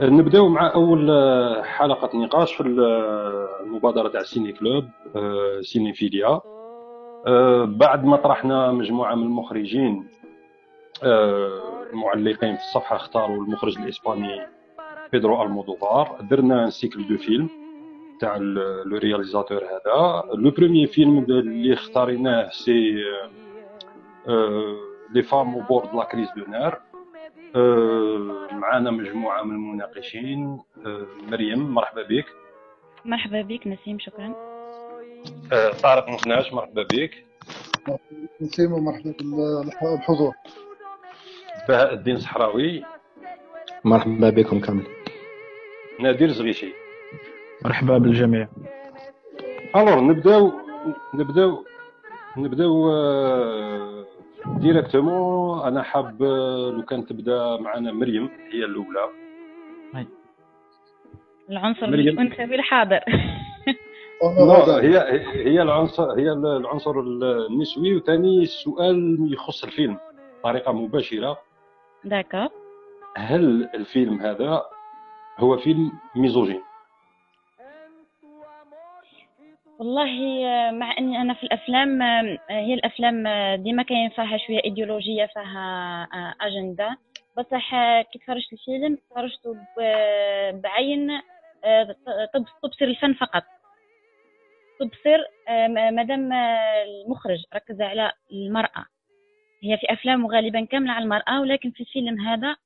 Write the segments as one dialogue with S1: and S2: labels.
S1: نبداو مع أول حلقة نقاش في المبادرة تاع ciné-club Cinéphilia بعد ما طرحنا مجموعة من المخرجين المعلقين في الصفحة اختاروا المخرج الإسباني بيدرو ألمودوفار. درنا cycle de films تاع le réalisateur هذا. le premier film اللي اختاريناه c'est les femmes au bord la crise de nerfs معنا مجموعة من المناقشين. مريم مرحبا بك.
S2: مرحبا بك نسيم شكرا.
S1: طارق مخناش مرحبا بك.
S3: نسيم ومرحبا بالحضور.
S1: بهاء الدين صحراوي.
S4: مرحبا بكم كامل.
S1: نادر زغيشي.
S5: مرحبا بالجميع.
S1: alors نبداو نبداو نبداو ديريكتومون أنا حاب لو كان تبدا معنا مريم هي الأولى.
S2: العنصر الانثوي الحاضر
S1: هي هي العنصر هي العنصر النسوي. وثاني السؤال يخص الفيلم بطريقة مباشرة.
S2: داكا.
S1: هل الفيلم هذا هو فيلم ميزوجين؟
S2: والله مع إني أنا في الأفلام هي الأفلام ديما كاين فيها شوية إيديولوجية فيها أجندة. بصح كي تفرجت الفيلم تفرجته بعين تبصر الفن فقط. تبصر مادام المخرج ركز على المرأة. هي في افلامه غالبا كاملة على المرأة ولكن في الفيلم هذا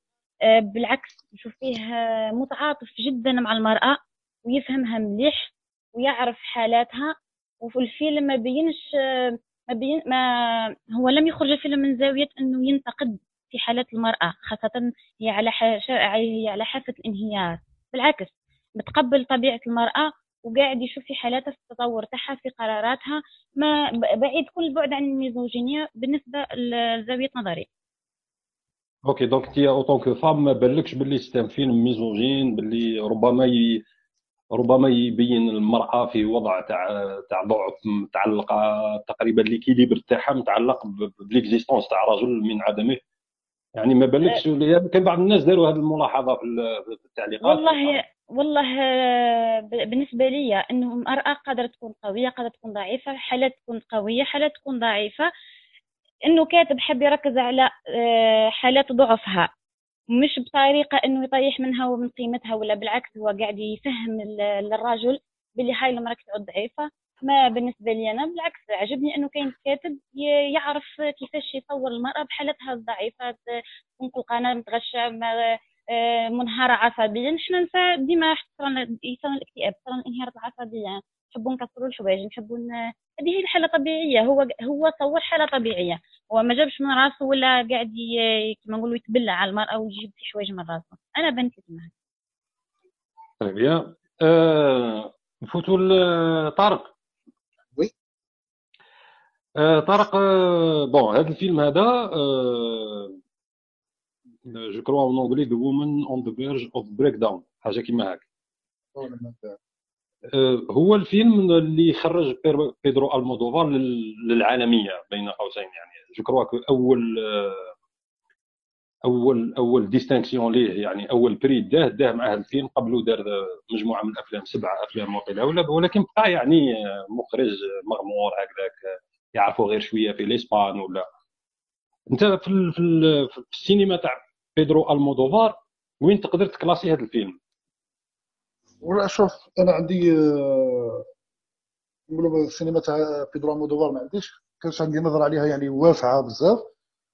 S2: بالعكس نشوف فيه متعاطف جدا مع المرأة ويفهمها مليح. ويعرف حالاتها وفي الفيلم ما بينش ما بين ما هو لم يخرج الفيلم من زاوية إنه ينتقد في حالات المرأة خاصة هي على هي على حافة الانهيار. بالعكس متقبل طبيعة المرأة وقاعد يشوف في حالاتها في التطور تاعها في قراراتها ما بعيد كل البعد عن الميزوجينيا بالنسبة لزاوية نظري.
S1: OK donc انت en tant que femme ما بالكش باللي c'est un film misogyne باللي ربما ي... ربما يبين المرأة في وضع تاع تاع ضعف متعلقة تقريبا l'équilibre تاعها متعلق ب l'existence تاع رجل من عدمه. يعني ما بالكش كان بعض الناس داروا هذه الملاحظة في التعليقات.
S2: والله والله بالنسبة لي إنه المرأة قادرة تكون قوية قادرة تكون ضعيفة حالات تكون قوية حالات تكون ضعيفة. إنه كاتب حب يركز على حالات ضعفها. مش بطريقة إنه يطيح منها ومن قيمتها ولا بالعكس هو قاعد يفهم للرجل باللي هاي تعود ضعيفة. ما بالنسبة لي أنا بالعكس عجبني إنه كاين كاتب يعرف كيفاش يصور المرأة بحالتها الضعيفة. تكون قلقانه متغشة منهارة عصبيا. حنا نساء ديما يصير الاكتئاب يصير الانهيارات العصبية. نحبوا نكسروا الحوايج نحبوا هذه هي الحالة الطبيعية هو هو صور حالة طبيعية. هو ما جابش من راسه ولا قاعد كما نقولوا يتبلع على المرأة ويجيب في حوايج من راسه. أنا بنت كيما
S1: طيب يا نفوتوا لطارق.
S3: oui.
S1: أه طارق bon هذا الفيلم هذا je crois en anglais the women on the verge of breakdown حاجة كيما هاك هو الفيلم اللي خرج بيدرو المودوفار للعالمية بين قوسين يعني je crois أول أول أول distinction ليه يعني أول prix داه داه مع هذا الفيلم قبله دار مجموعة من الأفلام سبع أفلام وقيله ولكن بقى يعني مخرج مغمور هكذاك يعرفوا غير شوية في الإسبان ولا. أنت في, في السينما تاع بيدرو المودوفار وين تقدر تكلاسي هذا الفيلم؟
S3: ولا شوف أنا عندي نقولوا السينما تاع بيدرو المودوفار ما عنديش كانش عندي نظره عليها يعني واسعة بزاف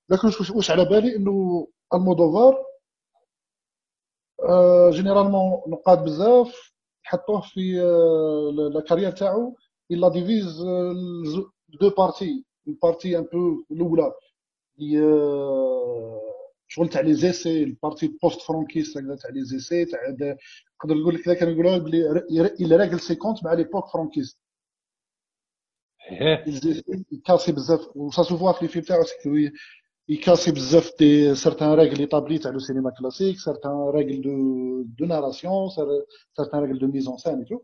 S3: لكن واش على بالي إنه المودوفار généralement نقاد بزاف يحطوه في la carrière تاعو il la divise deux parties ال partie un peu الأولى شغل تاع لي زيسي البارتي بوست فرونكيست تاع لي زيسي تاع نقدر نقول لك كان يقولوا بلي إلى راجل سيكونت مع ليبوك فرونكيست يكاسي بزاف وسا سو فوا في لي فيلم تاعو يكاسي بزاف دي سارتان راجل ايطابلي تاع لو سينما كلاسيك سارتان راجل دو دو ناراسيون سارتان راجل دو ميزون سان اي تو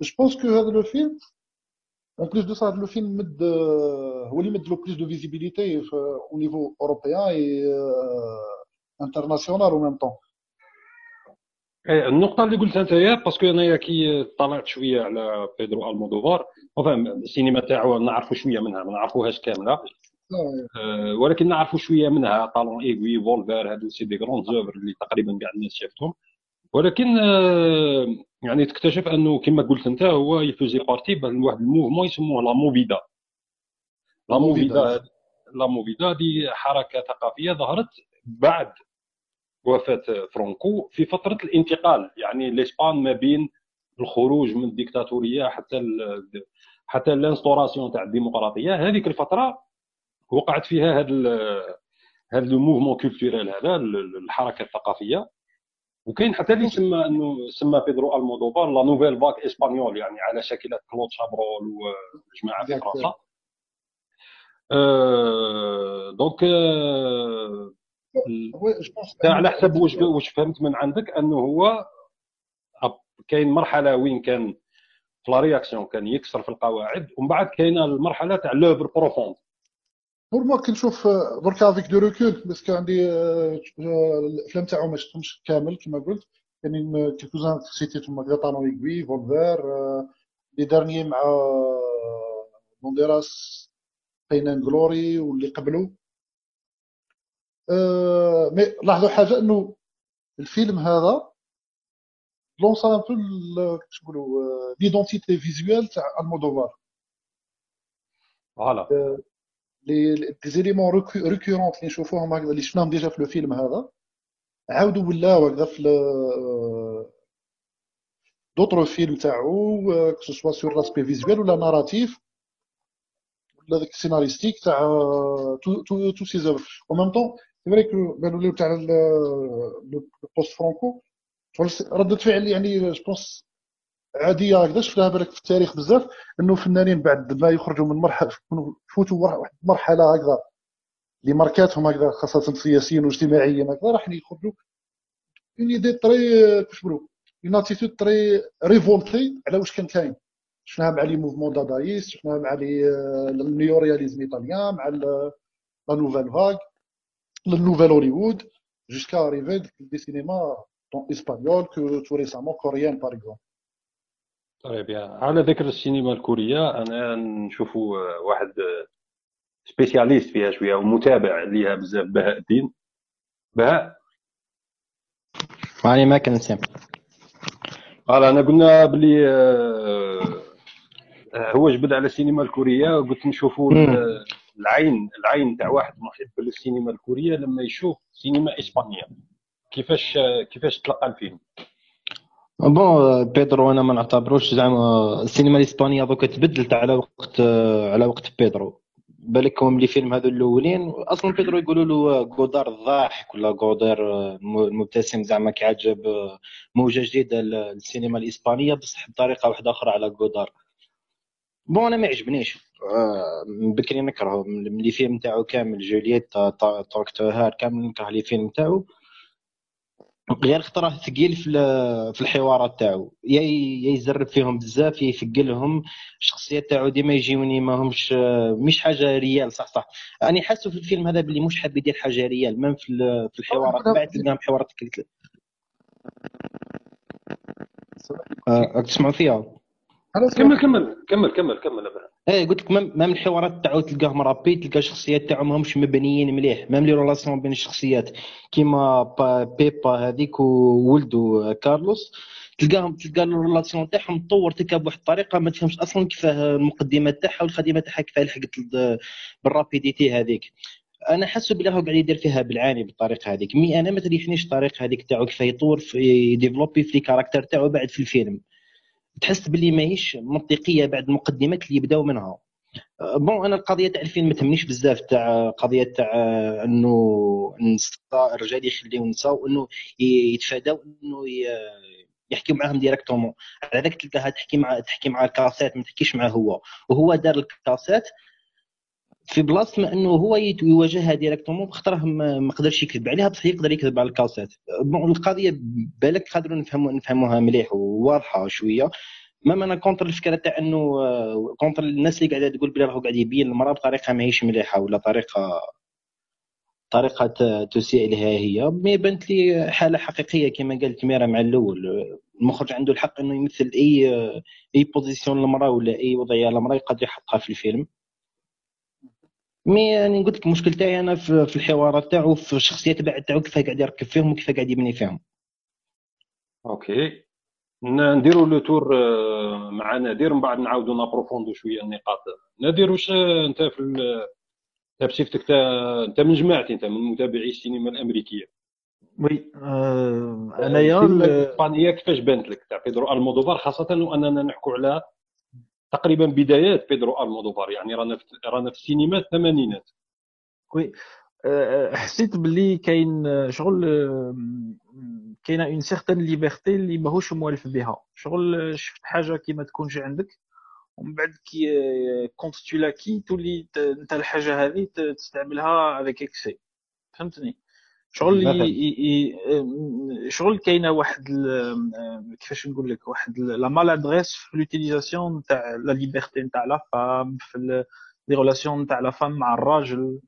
S3: جو بونس كو هذا لو فيلم De ça, le film met de, oui, met le plus de visibilité au niveau européen et euh, international en même temps.
S1: إيه، النقطه اللي قلتها انت هي parce que أنايا كي طلعت شوية على بيدرو المودوفار السينما تاعو نعرفوا شوية منها ما نعرفوهاش كامله أه ولكن نعرفوا شوية منها Talons aiguilles Volver هادو c'est des grandes œuvres اللي تقريبا كاع الناس شافتهم. ولكن أه يعني تكتشف أنه كما قلت أنت هو faisait partie بواحد ال mouvement يسموه La Movida La Movida La Movida دي حركة ثقافية ظهرت بعد وفاة فرانكو في فترة الانتقال. يعني l'Espagne ما بين الخروج من الديكتاتورية حتى ال حتى ال instauration تاع الديمقراطية. هذيك الفترة وقعت فيها هذا هذا ال mouvement culturel هذا الحركة الثقافية. وكاين حتى اللي سمى إنه سمى بيدرو ألمودوفار la nouvelle vague espagnole يعني على شكلة كلود شابرول وجماعة في فرنسا. donc على حسب واش واش فهمت من عندك إنه هو كاين مرحلة وين كان في la réaction كان يكسر في القواعد ومن بعد كاينة المرحلة تاع l'œuvre profonde
S3: pour moi كنشوف دركا avec du recul parce que عندي الافلام تاعو ما شفتهمش كامل كما قلت كاينين quelques-uns سيتيتهم هكذا Talons aiguilles Volver les derniers مع بانديراس Pain and Glory واللي قبلو mais لاحظوا حاجة انه الفيلم هذا lance un peu كيفاش نقولوا l'identité visuelle تاع المودوفار voilà les éléments récurrents اللي نشوفوهم هكذا اللي شفناهم déjà في الفيلم هذا. عاودوا ولاو هكذا في d'autres films تاعو que ce soit sur l'aspect visuel ولا narratif ولا داك ال scénaristique تاع toutes toutes toutes ses œuvres en même temps c'est vrai que les تاع ال post فرانكو ردة فعل يعني je pense عادية هكذا شفناها بالك في التاريخ بزاف إنه فنانين بعد ما يخرجوا من مرحلة يفوتوا واحد المرحله هكذا اللي ماركاتهم هكذا خاصة سياسيا واجتماعيا هكذا راح يخرجوا. une idée très كيفاش نقولوا une attitude très révoltée على واش كان كاين. شفناها مع les mouvements dadaïstes شفناها مع le ال néo-réalisme italien مع la nouvelle vague ال Nouvel Hollywood jusqu'à arriver des cinémas espagnols que tout récemment coréen par
S1: exemple طيب على ذكر السينما الكورية أنا نشوفوا واحد spécialiste فيها شوية ومتابع ليها بزاف بهاء الدين. بهاء؟
S4: ماني ما كنسمع
S1: voilà أنا قلنا بلي آه، هو جبد على السينما الكورية قلت نشوفوا العين العين تاع واحد محب للسينما الكورية لما يشوف سينما إسبانية. كيفاش كيفاش تلقى الفيلم؟
S4: bon بيدرو أنا ما نعتبروش زعما السينما الإسبانية دوكا تبدلت على وقت على وقت بيدرو بالك هم les films هذو الأولين أصلا بيدرو يقولوا له غودار الضاحك ولا غودار المبتسم زعما كيعجب موجة جديدة للسينما الإسبانية بصح بطريقة واحدة أخرى على غودار bon أنا ما يعجبنيش. من بكري نكرهه. من les films تاعو كامل Julieta Talk to Her كامل نكره les films تاعو. غير خطره ثقيل في في الحوارات تاعو. يا يزرب فيهم بزاف يثقلهم. الشخصيات تاعو ديما يجيوني ما همش مش حاجة réelle صح صح. أنا حاسه في الفيلم هذا باللي مش حاب يدير حاجة réelle ما في في الحوارات بعد تلقاهم حوارات أه تسمعوا فيها؟
S1: كمل كمل كمل كمل كمل
S4: إيه قلت لك ما من الحوارات تاعو تلقاه مربي تلقى الشخصيات تاعهم ماهمش مبنيين مليح. même les relations بين الشخصيات. كيما بيبا هذيك وولدو كارلوس تلقاهم تلقى ال relation تاعهم تطور تلقى بواحد الطريقة ما تفهمش أصلا كيفاه المقدمه تاعها والخدمه تاعها كيفاه لحقت بال rapidité هذيك. أنا حاسه بلي هو قاعد يدير فيها بالعاني بالطريقة هذيك. mais أنا ما تريحنيش الطريقة هذيك تاعو كيفاه يطور في يديفلوبي في ال caractères تاعو بعد في الفيلم. تحس باللي ماهيش منطقية بعد المقدمات اللي يبداو منها. bon أنا القضية تاع الفيلم ما تهمنيش بزاف تاع قضية تاع أنه النساء الرجال يخليو النساء وانه يتفاداو أنه يحكيو معاهم directement على ذاك تلقاها تحكي مع تحكي مع الكاسات ما تحكيش معاه هو. وهو دار الكاسات في بلاصة ما أنه هو يواجهها directement بخاطره ما قدرش يكذب عليها بصح يقدر يكذب على الكاسات القضية بالك قادروا نفهموا نفهموها مليح وواضحة شوية. ما أنا contre الفكرة تاع أنه contre الناس اللي قاعدة تقول بلي راهو قاعد يبين المرأة بطريقة ماهيش مليحة ولا طريقه طريقة تسيء لها هي. mais بانت لي حالة حقيقية كما قالت ميرا مع الأول. المخرج عنده الحق أنه يمثل أي أي position للمرأة ولا أي وضعية للمرأة يقدر يحطها في الفيلم. mais يعني قلت لك المشكل تاعي أنا في الحوارات تاعو في الشخصيات بعد تاعو كيف قاعد يركب فيهم وكيف قاعد يبني فيهم.
S1: OK. نديروا le tour آه، مع نادر من بعد نعاودوا نابروفوندو شوية النقاط. نادر واش أنت في بصفتك أنت من جماعتي أنت من متابعي السينما الأمريكية.
S5: oui آه أنايا
S1: الإسبانية كيفاش بانت لك؟ تاع بيدرو المودوفار خاصة وأننا نحكوا على تقريبا بدايات بيدرو المودوفار يعني رانا في رانا في السينما الثمانينات.
S5: oui آه، حسيت باللي كاين شغل كاينة une certaine liberté اللي ماهوش موالف بها. شغل شفت حاجة كي ما تكونش عندك ومن بعد كي كونت تولي انت الحاجة هذه تستعملها avec excès فهمتني؟ شغل شغل كاينة واحد كيفاش نقول لك واحد la maladresse في l'utilisation تاع la liberté نتاع la femme في les relations نتاع la femme مع الراجل.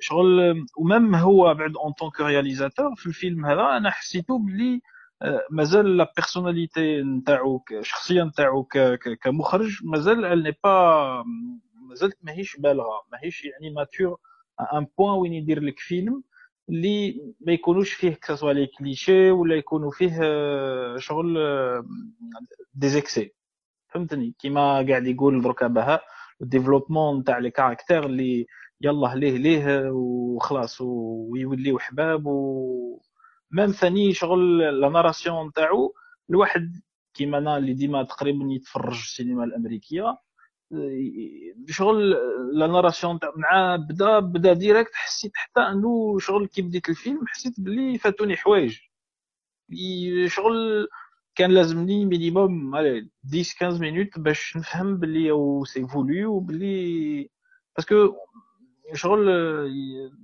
S5: شغل و même هو بعد en tant que réalisateur في الفيلم هذا أنا حسيتو بلي مازال la personnalité نتاعو الشخصيه نتاعو كمخرج مازال ال ني با مازالت ماهيش بالغة ماهيش يعني mature au point وين يدير لك فيلم. اللي ما يكونوش فيه que ce soit les clichés ولا يكونوا فيه شغل des excès. فهمتني؟ كيما قاعد يقول دركا بها ال développement نتاع les caractères اللي يلا ليه ليه وخلاص ويوليو حباب و même ثاني شغل la narration نتاعو. الواحد كيما أنا اللي ديما تقريبا يتفرج السينما الأمريكية. شغل la narration تاع مع بدا بدا direct حسيت حتى انه شغل كي بديت الفيلم حسيت بلي فاتوني حوايج. شغل كان لازمني minimum 10 15 مينوت باش نفهم بلي oh c'est voulu وبلي parce que شغل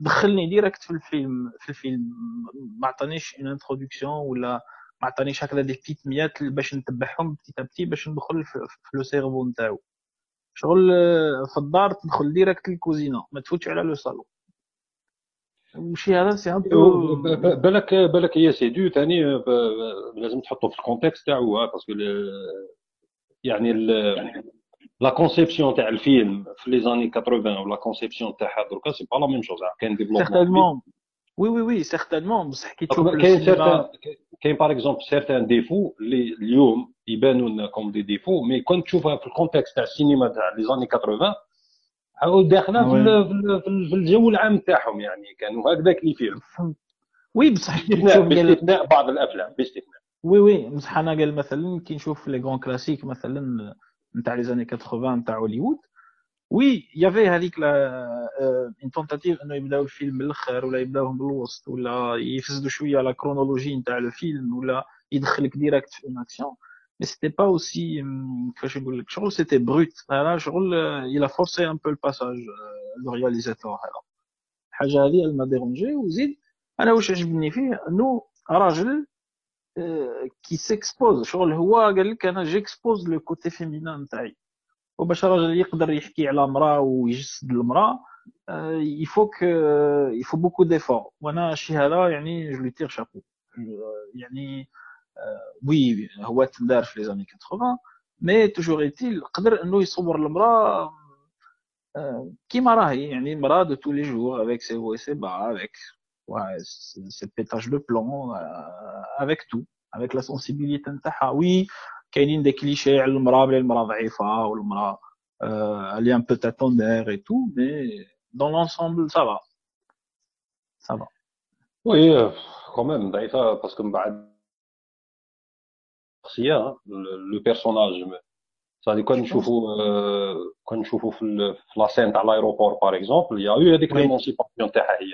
S5: دخلني direct في الفيلم في الفيلم. ما عطانيش une introduction ولا ما عطانيش هكذا des petites miettes باش نتبعهم petit à petit باش ندخل في le cerveau نتاعو. شغل في الدار تدخل direct للكوزينة ما تفوتش على le salon وشي هذا سي
S1: بالك بالك هي c'est de ثاني لازم تحطه في ال contexte تاعو parce que يعني la conception تاع الفيلم في les années 80 و la conception تاعها دركا c'est pas la même chose كاين
S5: développement. oui oui oui certainement بصح كي تشوف
S1: كاين certains كاين par exemple certains défauts اللي اليوم يبانوا لنا comme des défauts mais كنت تشوفها في ال contexte تاع السينما تاع les années 80 عاود داخله في, الجو العام تاعهم يعني كانوا هكذاك les films
S5: oui بصح
S1: باستثناء بعض الافلام باستثناء
S5: oui oui بصح أنا قال مثلا كي نشوف les classiques مثلا نتاع les années 80 نتاع هوليوود oui y avait هذيك une tentative انه يبداو الفيلم من الآخر ولا يبداوهم بالوسط ولا يفسدوا شوية la chronologie نتاع الفيلم ولا يدخلك direct في une action mais c'était pas aussi كيفاش نقول لك شغل c'était brut هذا شغل il a forcé un peu le passage le réalisateur هذا الحاجة هذه m'a dérangé وزيد أنا واش عجبني فيه انه راجل qui s'expose شغل هو قال لك أنا j'expose le côté féminin نتاعي وباش راجل يقدر يحكي على مراه ويجسد المرأة il faut il faut beaucoup d'efforts وأنا الشيء هذا يعني je lui tire chapeau يعني oui هو تندار في les années 80 mais toujours est-il قدر إنه يصور المرأة كيما راهي. يعني مرأة دو تو لي جور افيك سي فو سي با افيك ouais, c'est pétage de plomb euh, avec tout avec la sensibilité نتاعها. وي كاينين دي كليشي على المراه بلي المراه ضعيفه والمراه اللي ان بو تاتوندير اي تو مي دون لونسومبل سا فا سا فا
S1: وي كوميم ضعيفه باسكو من بعد الشخصيه لو بيرسوناج صافي كون نشوفوا كون نشوفوا في la scène تاع l'aéroport par exemple y a eu هذيك l'émancipation تاعها هي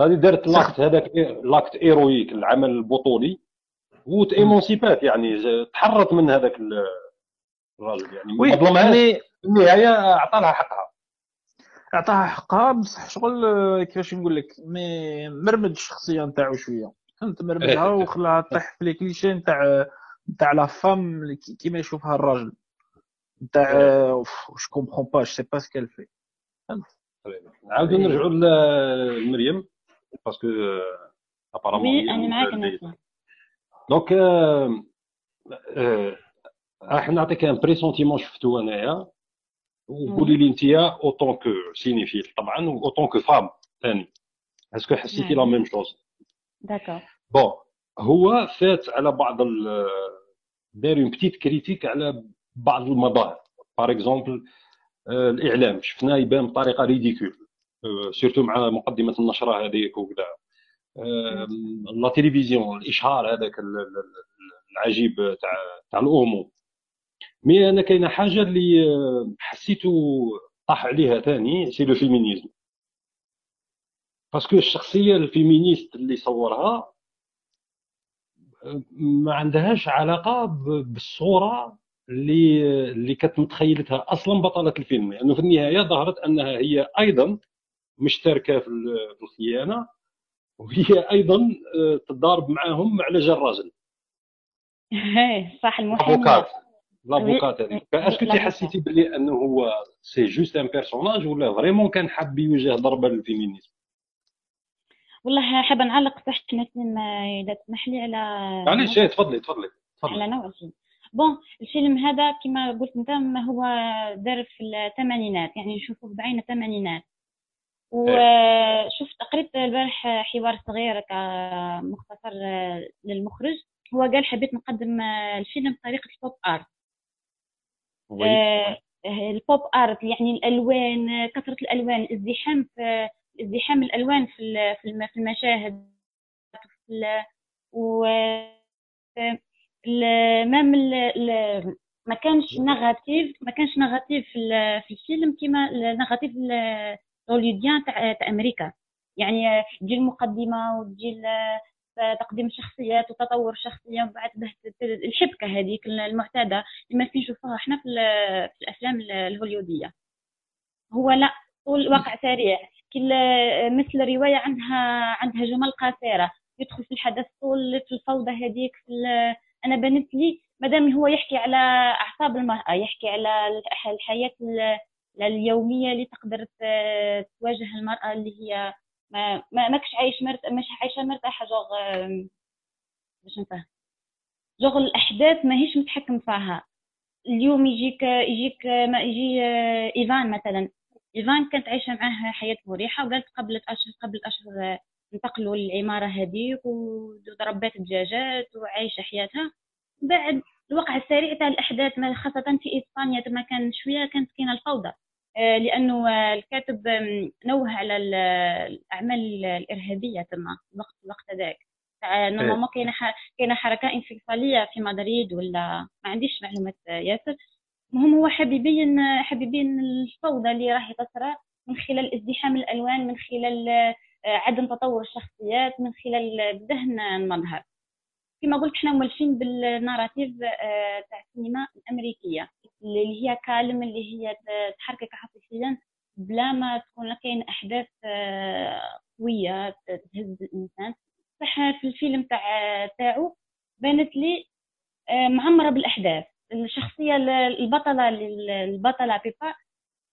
S1: هذه دارت l'acte هذاك l'acte héroïque العمل البطولي وت émancipات يعني تحرت من هذاك الراجل يعني
S5: oui يعني
S1: النهاية اعطى لها حقها.
S5: أعطاها حقها بصح شغل كيفاش نقول لك mais مرمد الشخصية نتاعو شوية. فهمت؟ مرمدها. وخلاها طيح في les clichés نتاع نتاع la femme كيما يشوفها الراجل. نتاع واش comprend pas c'est pas ce qu'elle vit
S1: نعاودو نرجعوا لمريم parce que
S2: apparemment oui أنا معاك.
S1: donc راح نعطيك un pressentiment شفتو انايا وقولي لي انت en tant que cinéphile طبعا en tant que femme ثاني est-ce que حسيتي la même chose
S2: d'accord
S1: bon هو فات على بعض داير une petite critique على بعض المظاهر par exemple الاعلام شفناه يبان بطريقه ridicule surtout مع مقدمه النشره هذيك وكذا la télévision الإشهار هذاك العجيب تاع تاع الأومو. mais أنا كاينة حاجة اللي حسيتو طاح عليها ثاني c'est le féminisme. parce que الشخصية ال féministe اللي صورها ما عندهاش علاقة بالصورة اللي اللي كانت متخيلتها أصلا بطلة الفيلم. لأنه يعني في النهاية ظهرت أنها هي أيضا مشتركة في الخيانة وهي أيضا آه، تضارب معاهم على جال الراجل
S2: صح المحامي
S1: l'avocate هذيك فاش كنتي حسيتي بلي أنه هو c'est juste un personnage ولا vraiment كان حاب يوجه ضربة لل féminisme؟
S2: والله حابه نعلق تحت نسيم إذا تسمح لي على
S1: معليش تفضلي تفضلي
S2: على نوع الفيلم. bon الفيلم هذا كما قلت أنت ما هو دار في الثمانينات يعني نشوفه بعين الثمانينات. وشفت قريت البارح حوار صغير كمختصر للمخرج. هو قال حبيت نقدم الفيلم بطريقة ال pop art ال pop art يعني الألوان كثرة الألوان الازدحام في ازدحام الألوان في في المشاهد. و même ما كانش négatif ما كانش négatif في الفيلم كيما ال négatif ال hollywoodien تاع أمريكا. يعني تجي المقدمه وتجي تقديم الشخصيات وتطور الشخصية ومن بعد الحبكه هذيك المعتادة اللي ما نشوفوها إحنا في الأفلام الهوليودية. هو لا طول واقع سريع. كل مثل رواية عندها عندها جمل قصيره يدخل في الحدث طول في الفوضى هذيك في أنا بنت لي مادام هو يحكي على أعصاب المرأة يحكي على الحياة اليومية اللي تقدر تواجه المرأة اللي هي ما ما ماكش عايش مرت مش عايشة مرتاحة جوغ باش نفهم. جوغ الأحداث ماهيش متحكم فيها. اليوم يجيك يجيك ما يجي إيفان مثلا. إيفان كانت عايشة معاه حياة مريحة وقالت قبل اشهر قبل اشهر انتقلوا للعمارة هذيك وضربات دجاجات وعايشة حياتها. بعد الوقع السريع تاع الأحداث خاصة في إسبانيا تما كان شوية كانت كاينة الفوضى. آه، لأنه الكاتب نوه على الأعمال الإرهابية تما الوقت الوقت هذاك normalement إيه. كاينة كاينة حركة انفصالية في مدريد ولا ما عنديش معلومات ياسر. المهم هو حاب يبين حاب يبين الفوضى اللي راح تصرى من خلال ازدحام الألوان من خلال آه، عدم تطور الشخصيات من خلال دهن المظهر. كما قلت إحنا مولفين بال narratif آه، تاع السينما الأمريكية اللي هي كالم اللي هي تحركك عاطفيا بلا ما تكون كاين أحداث آه، قوية تهز الإنسان. صح في الفيلم تاع تاعو بانت لي معمرة بالأحداث. الشخصية البطلة البطلة بيبا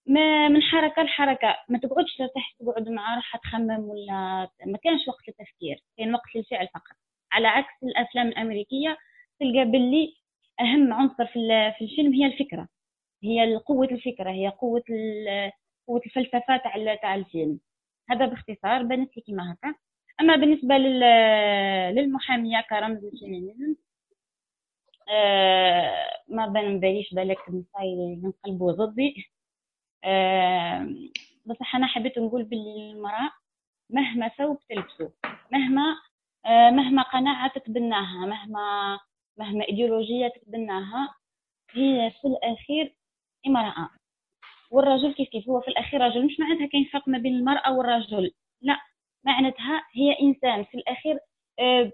S2: ما من حركة لحركة. ما تقعدش ترتاح تقعد مع روحها تخمم ولا ما كانش وقت للتفكير كان وقت للفعل فقط. على عكس الأفلام الأمريكية تلقى باللي أهم عنصر في في الفيلم هي الفكرة هي قوة الفكرة هي قوة قوة الفلسفة تاع تاع الفيلم. هذا باختصار بانت لي كيما هكا. أما بالنسبة للمحامية كرمز الفيمينيزم آه ما بان باليش بالك نصاي نقلبوا ضدي. آه بصح أنا حبيت نقول باللي المرأة مهما ثوب تلبسه مهما مهما قناعة تتبناها مهما مهما إيديولوجية تتبناها هي في الأخير امرأة. والرجل كيف كيف؟ هو في الأخير رجل. مش معناتها كاين فرق ما بين المرأة والرجل. لا معناتها هي إنسان. في الأخير آه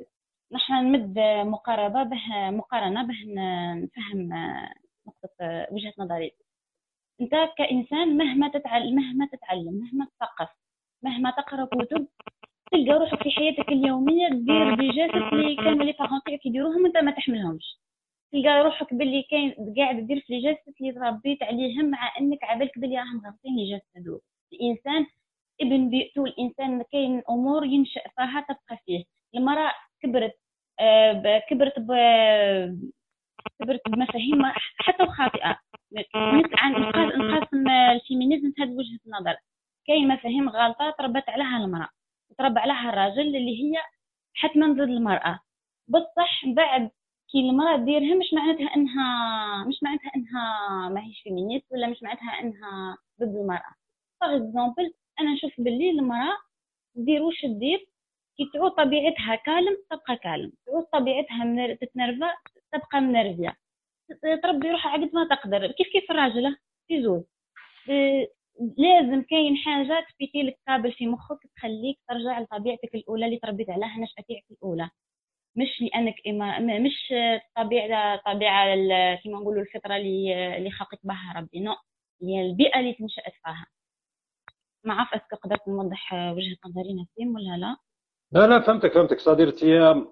S2: نحن نمد مقاربة به مقارنة به نفهم نقطة وجهة نظري. أنت كإنسان مهما تتعلم مهما تتعلم مهما تثقف مهما تقرأ كتب تلقى روحك في حياتك اليومية دير des gestes اللي كانوا les parents تاعك يديروهم وانت ما تحملهمش. تلقى روحك باللي كاين قاعد دير في les gestes اللي تربيت عليهم مع إنك عبالك بلي راهم غلطين les gestes هذوك الإنسان ابن بيئته الإنسان كاين أمور ينشأ فيها تبقى فيه. المرأة كبرت آه، كبرت كبرت بمفاهيم حتى وخاطئة. عن نقاسم ال féminisme في هذه وجهة النظر. كاين مفاهيم غلطة تربت عليها المرأة. تربى عليها الراجل اللي هي حتما ضد المرأة. بصح بعد كي المرأة ديرها مش معناتها إنها مش معناتها إنها ماهيش féministe ولا مش معناتها إنها ضد المرأة. par exemple أنا نشوف باللي المرأة دير واش دير كي تعود طبيعتها calme تبقى calme. تعود طبيعتها تتنرفز تبقى منرفزة تربي روحها على قد ما تقدر. كيف كيف الراجل؟ في زوج. آه، لازم كاين حاجة تبيتي لك كابل في مخك تخليك ترجع لطبيعتك الأولى اللي تربيت عليها نشأتك الأولى. مش لأنك إما مش طبيعة طبيعة كيما نقولوا الفطرة اللي اللي خلقك بها ربي non. هي البيئة اللي تنشأت فيها. ما عرف est-ce que قدرت نوضح وجهة نظري نسيم ولا لا؟
S1: لا لا فهمتك فهمتك. c'est-à-dire هي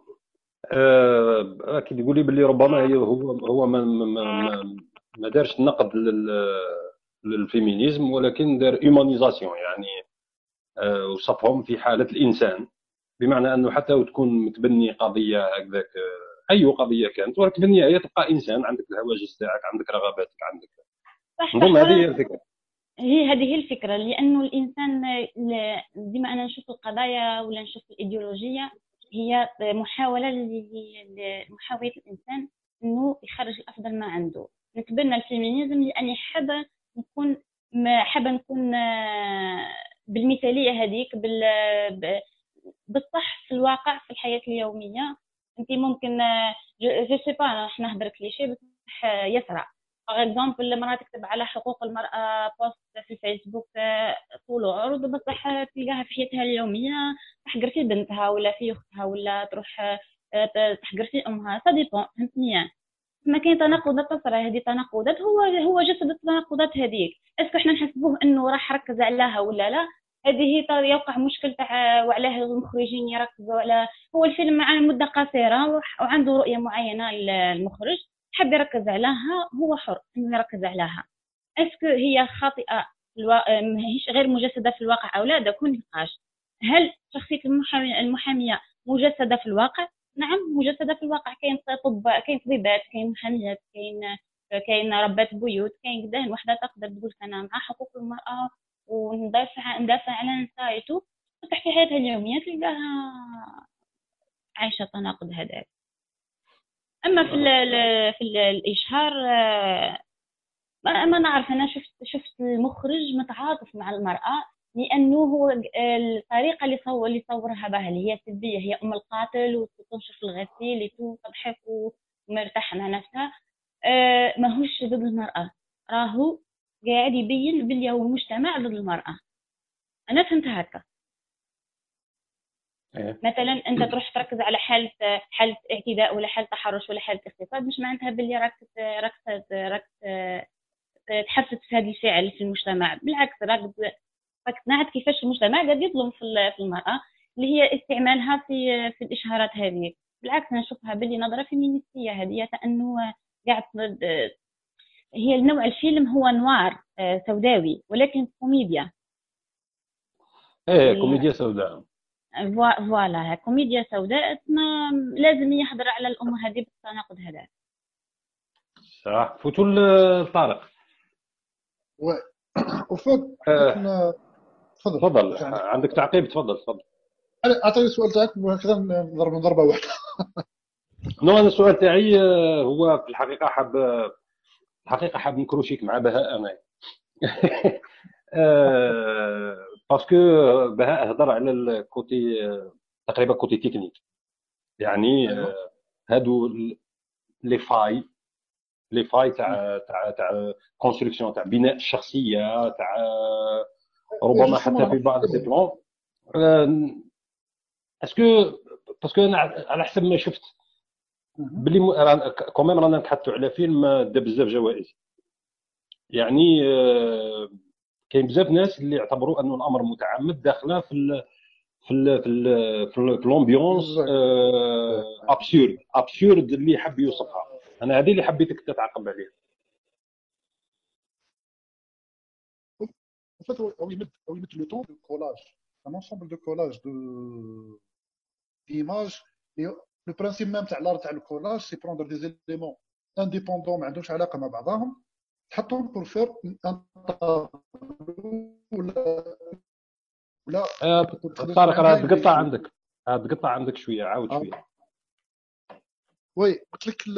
S1: آه كي تقولي باللي ربما هي هو هو ما ما, ما دارش نقد لل féminisme ولكن دار humanisation يعني آه وصفهم في حالة الإنسان. بمعنى أنه حتى تكون متبني قضية هكذاك آه، أي قضية كانت ولكن في النهاية تبقى إنسان عندك الهواجس تاعك عندك رغباتك عندك. نظن هذه هي الفكرة.
S2: هي هذه هي الفكرة لأنه الإنسان ديما أنا نشوف القضايا ولا نشوف الإيديولوجية هي محاولة لمحاوله الإنسان إنه يخرج الأفضل ما عنده. نتبنى ال féminisme لاني حابه نكون حابه نكون آه، بالمثالية هذيك بال بالصح في الواقع في الحياة اليومية. أنت ممكن je sais pas إحنا نهضر كليشي بصح يسرع par exemple المراه تكتب على حقوق المرأة post في الفيسبوك طول وعرض بصح تلقاها في حياتها اليومية تحقر في بنتها ولا في أختها ولا تروح تحقر في أمها. ça dépend فهمتني؟ ما كاين تناقضات تصرى هذه تناقضات. هو هو جسد التناقضات هذيك. est-ce que إحنا نحسبوه إنه راح ركز عليها ولا لا؟ هذه يوقع مشكل تاع وعلاه المخرجين يركزوا على هو الفيلم مع مدة قصيرة وعنده رؤية معينة المخرج حب يركز عليها هو حر إنه يركز عليها اسكو هي خاطئة الوا... ماهيش غير مجسدة في الواقع أو لا؟ ده كون نقاش. هل شخصية المحامي المحامية مجسدة في الواقع؟ نعم مجسده في الواقع كاين طب كاين طبيبات كاين محاميات كاين كاين ربات بيوت كاين قداه وحدة تقدر تقول أنا مع حقوق المرأة وندافع ندافع على نسايته وتحكي حياتها اليومية تلقاها عايشة تناقض هذاك أما في ال في ال الإشهار ما نعرف أنا شفت شفت المخرج متعاطف مع المرأة. لأنه هو الطريقة اللي صور اللي صورها بها اللي هي سلبيه هي أم القاتل وتنشر في الغسيل وتضحك ومرتاحة مع نفسها. آه، ماهوش ضد المرأة. راهو قاعد يبين باللي هو المجتمع ضد المرأة. أنا فهمت هكا. إيه. مثلا أنت تروح تركز على حاله حالة اعتداء ولا حالة تحرش ولا حالة اغتصاب مش معناتها باللي راك راك راك تحفز في هذا الفعل في المجتمع. بالعكس راك راك تنعت كيفاش المجتمع قاعد يظلم في المرأة اللي هي استعمالها في في الإشهارات هذه. بالعكس نشوفها باللي نظرة فيمينيستية. هذه أنه قاعد هي النوع الفيلم هو noir آه، سوداوي ولكن كوميديا.
S1: إيه كوميديا سوداء.
S2: فوالا كوميديا سوداء. ما لازم يحضر على الأم هذه بالتناقض هذا.
S1: صح. فوتوا لطارق
S3: وفوت
S1: آه. تفضل. تفضل. عندك تعقيب؟ تفضل تفضل.
S3: اعطيني السؤال تاعك وهكذا نضرب ضربة واحدة.
S1: نو أنا السؤال تاعي آه، هو في الحقيقة حاب الحقيقة حاب نكروشيك مع بهاء أنا. parce que بهاء هضر على ال côté تقريبا côté technique يعني أيوه. هادو les failles les failles تاع تاع تاع construction تاع بناء الشخصيه تاع ربما حتى في بعض les plans est-ce que parce que أنا على حسب ما شفت باللي quand même رانا نتحدثوا على فيلم دا بزاف جوائز. يعني آه، كاين بزاف ناس اللي يعتبروا أنه الأمر متعمد داخله في ال في ال في ال في ال ambiance absurde absurde اللي حب يوصفها. أنا هذه اللي حبيتك تتعقب عليها.
S3: Met, on y met le temps de collage, un ensemble de collage de d'images. Et le principe même de l'art de collage, c'est prendre des éléments indépendants, mais عندهمش علاقة مع بعضهم, تحطهم pour faire un tableau ولا ولا
S1: آه، طارق راه تقطع عندك راه تقطع عندك شوية عاود
S3: آه.
S1: شوية
S3: oui قلت لك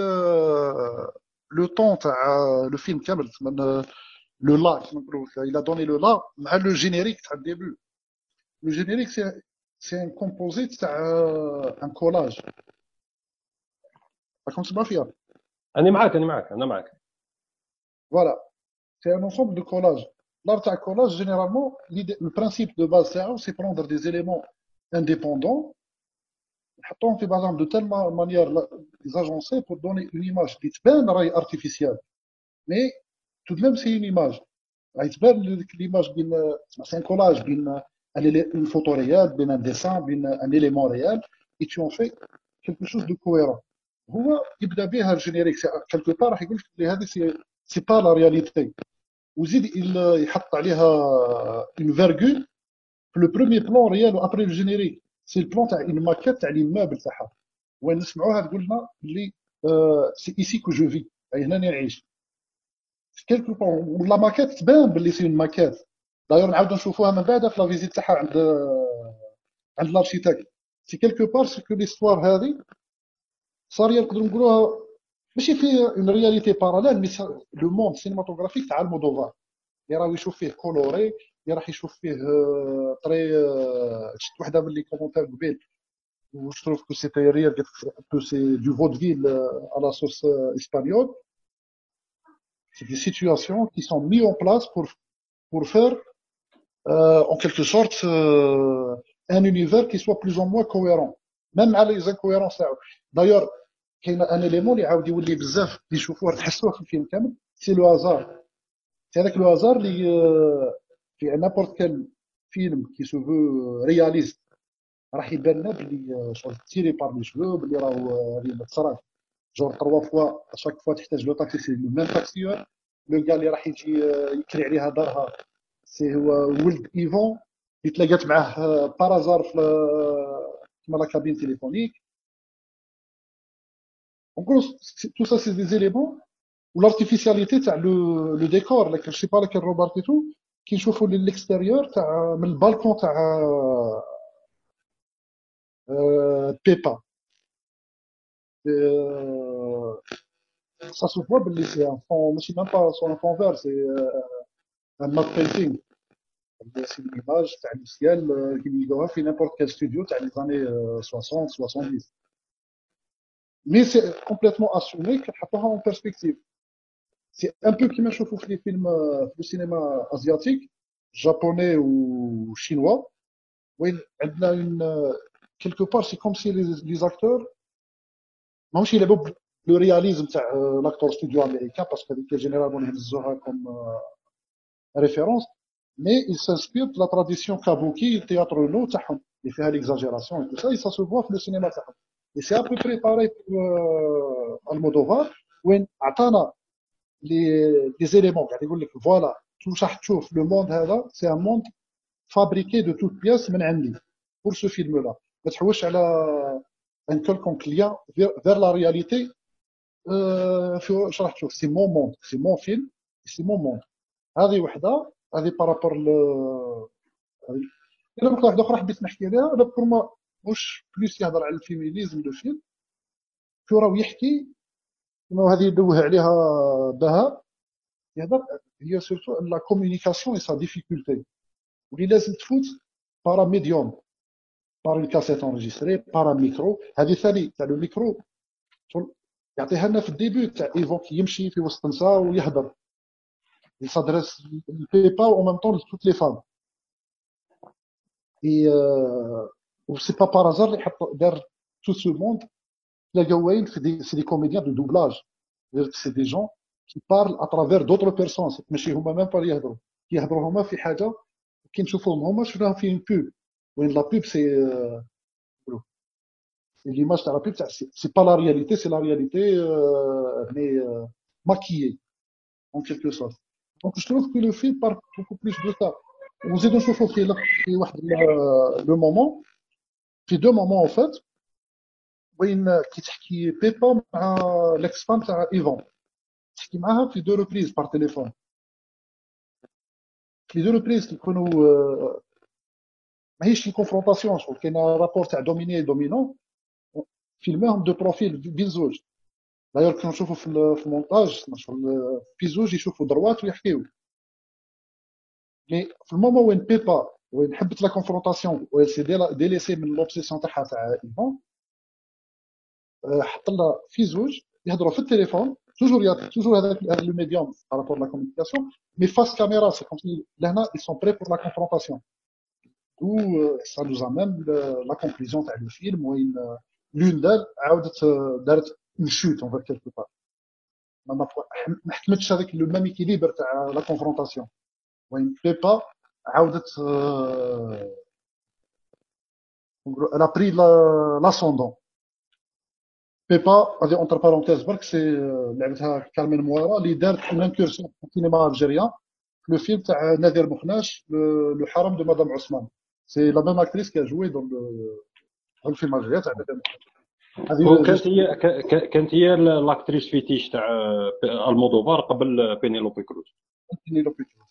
S3: le ton تاع le film كامل من le la كما نقولوا il a donné le la مع le générique تاع ال début le générique c'est c'est un composite تاع ان كولاج راكم تسمعوا فيها
S1: أنا معاك أنا معاك أنا معاك
S3: Voilà. C'est un ensemble de collage. L'art à collage, généralement, l'idée- le principe de base, c'est c'est prendre des éléments indépendants, نحطهم في بعضهم de telle ma- manière, là, les agencer pour donner une image qui تبان راهي artificielle. Mais tout de même, c'est une image. راهي تبان ديك l'image بين c'est un collage بين une photo réelle, بين un dessin, بين élément réel, et tu en fais quelque chose de cohérent. هو يبدا بها ال générique quelque part راح يقول لك هذه c'est c'est pas la réalité وزيد يحط عليها une virgule في le premier plan réel و après le générique c'est ال plan تاع une maquette تاع l'immeuble تاعها وين نسمعوها تقول لنا بلي c'est ici que je vis et هنا نعيش quelques plans ولا ماكيت تبان بلي c'est une maquette d'ailleurs نعاودو نشوفوها من بعد في la visite تاعها عند عند l'architecte c'est quelque part ce que l'histoire هذه صار نقدروا نقولوها ماشي في une réalité parallèle mais le monde cinématographique تاع المودوفار اللي راه يشوف فيه coloré اللي راح يشوف فيه طري آه، شفت وحده من les commentaires قبيل. و je trouve que c'était réel que c'est du vaudeville euh, à la sauce euh, espagnole. C'est des situations qui sont mises en place pour pour faire euh, en quelque sorte euh, un univers qui soit plus ou moins cohérent. Même على les incohérences. تاعو d'ailleurs كاين un élément اللي عاود يولي بزاف اللي يشوفوه تحسوه في الفيلم كامل c'est le hasard c'est هذاك le hasard اللي آه، في n'importe quel film qui se veut réaliste راح يبان لنا بلي آه، شغل tiré par les cheveux بلي راهو هذه ما تصراش genre trois fois chaque fois تحتاج le taxi c'est le même taxieur le gars اللي راح يجي يكري عليها دارها c'est هو ولد ايفون اللي تلاقات معاه par hasard في كيما la cabine en gros, c'est- tout ça, c'est des éléments où l'artificialité, تاع décor, là, je sais pas lequel Robert et tout, qui نشوفوا l'extérieur تاع من البالكون تاع. Euh, Euh, ça se voit que c'est un fond, je ne même pas sur un fond vert, c'est euh, un map painting. C'est une image c'est un ciel euh, qui fait n'importe quel studio dans les années 60, 70. Mais c'est complètement assumé que en perspective. C'est un peu qui je trouve les films du cinéma asiatique, japonais ou chinois. Oui, quelque part, c'est comme si les acteurs ماهمش يلعبوا le réalisme تاع euh, l'acteur studio américain parce que هذيك généralement يهزوها comme euh, référence mais il s'inspire de la tradition kabuki théâtre no تاعهم اللي فيها l'exagération et tout ça et ça se voit في le cinéma تاعهم et c'est à peu près pareil pour euh, Almodovar وين عطانا les, les éléments قاعد يقول لك voilà tout راح تشوف le monde هذا c'est un monde fabriqué de toutes pièces من عندي pour ce film là ما تحوش على lien vers, vers la réalité. Euh, في واش راح تشوف c'est mon monde. C'est mon film. C'est mon monde. هذه وحدة. هذه par rapport à la نقطه واحدة أخرى حبيت نحكي عليها. أنا pour moi واش plus يهضر على ال féminisme le film؟ شو راه يحكي؟ هذه يدوه عليها بهاء يهضر. هي سورتو لا كومونيكاسيون اي سا ديفيكولتي واللي لازم تفوت بارا ميديوم بار اون كاسيت انجستري بار ان ميكرو هذه ثاني تاع لو ميكرو يعطيها لنا في الديبي تاع ايفوك يمشي في وسط نساء ويهضر يصدرس البيبا أو ميم طون توت لي فام و سي با بار ازار اللي حط دار تو سو موند لقاو وين في دي سي دي كوميديان دو دوبلاج سي دي جون كي بارل اترافير دوطر بيرسون ماشي هما مام با يهضروا يهضروا هما في حاجة كي نشوفوهم هما شفناهم في بوب pub وين la pub c'est euh, c'est l'image تاع la pub تاع c'est c'est pas la réalité c'est la réalité euh, mais euh, maquillée en quelque sorte donc je trouve que le film parle beaucoup plus de ça ونزيدو نشوفو في في واحد لو مومون في دو مومون اون فات وين كيتحكي بيبا مع ليكس فام تاع ايفون تحكي معاها في دو روبريز بار تيليفون في دو روبريز كيكونوا ماهيش في كونفرونطاسيون شغل كاين رابور تاع دوميني دومينون فيلماهم دو بروفيل بين زوج دايور كنا نشوفوا في المونتاج في زوج يشوفوا دروات ويحكيو مي في المومون وين بيبا وين حبت لا كونفرونطاسيون وين سي ديليسي من لوبسيسيون تاعها تاع ايفون حط لها في زوج يهضروا في التليفون توجور يا توجور هذاك هذا لو ميديوم بارابور لا كومونيكاسيون مي فاس كاميرا سي كوم سي لهنا ils sont prêts pour la confrontation. Ou ça nous amène la conclusion تاع لو فيلم وين لون دار عاودت دارت une chute en enfer quelque part ما حكمتش هذاك le même équilibre تاع la confrontation وين بيبا عاودت elle a pris l'ascendant. بيبا هذه entre parenthèses برك c'est لعبتها كارمن ماورا اللي دارت une incursion في السينما algérien في le film تاع نادر مخناش le c'est la même actrice qui joue dans الفيلم algérien تاع نادر
S1: هذه كانت هي كانت هي l'actrice fétiche تاع المودوفار قبل بينيلوبي كروز
S3: بينيلوبي كروز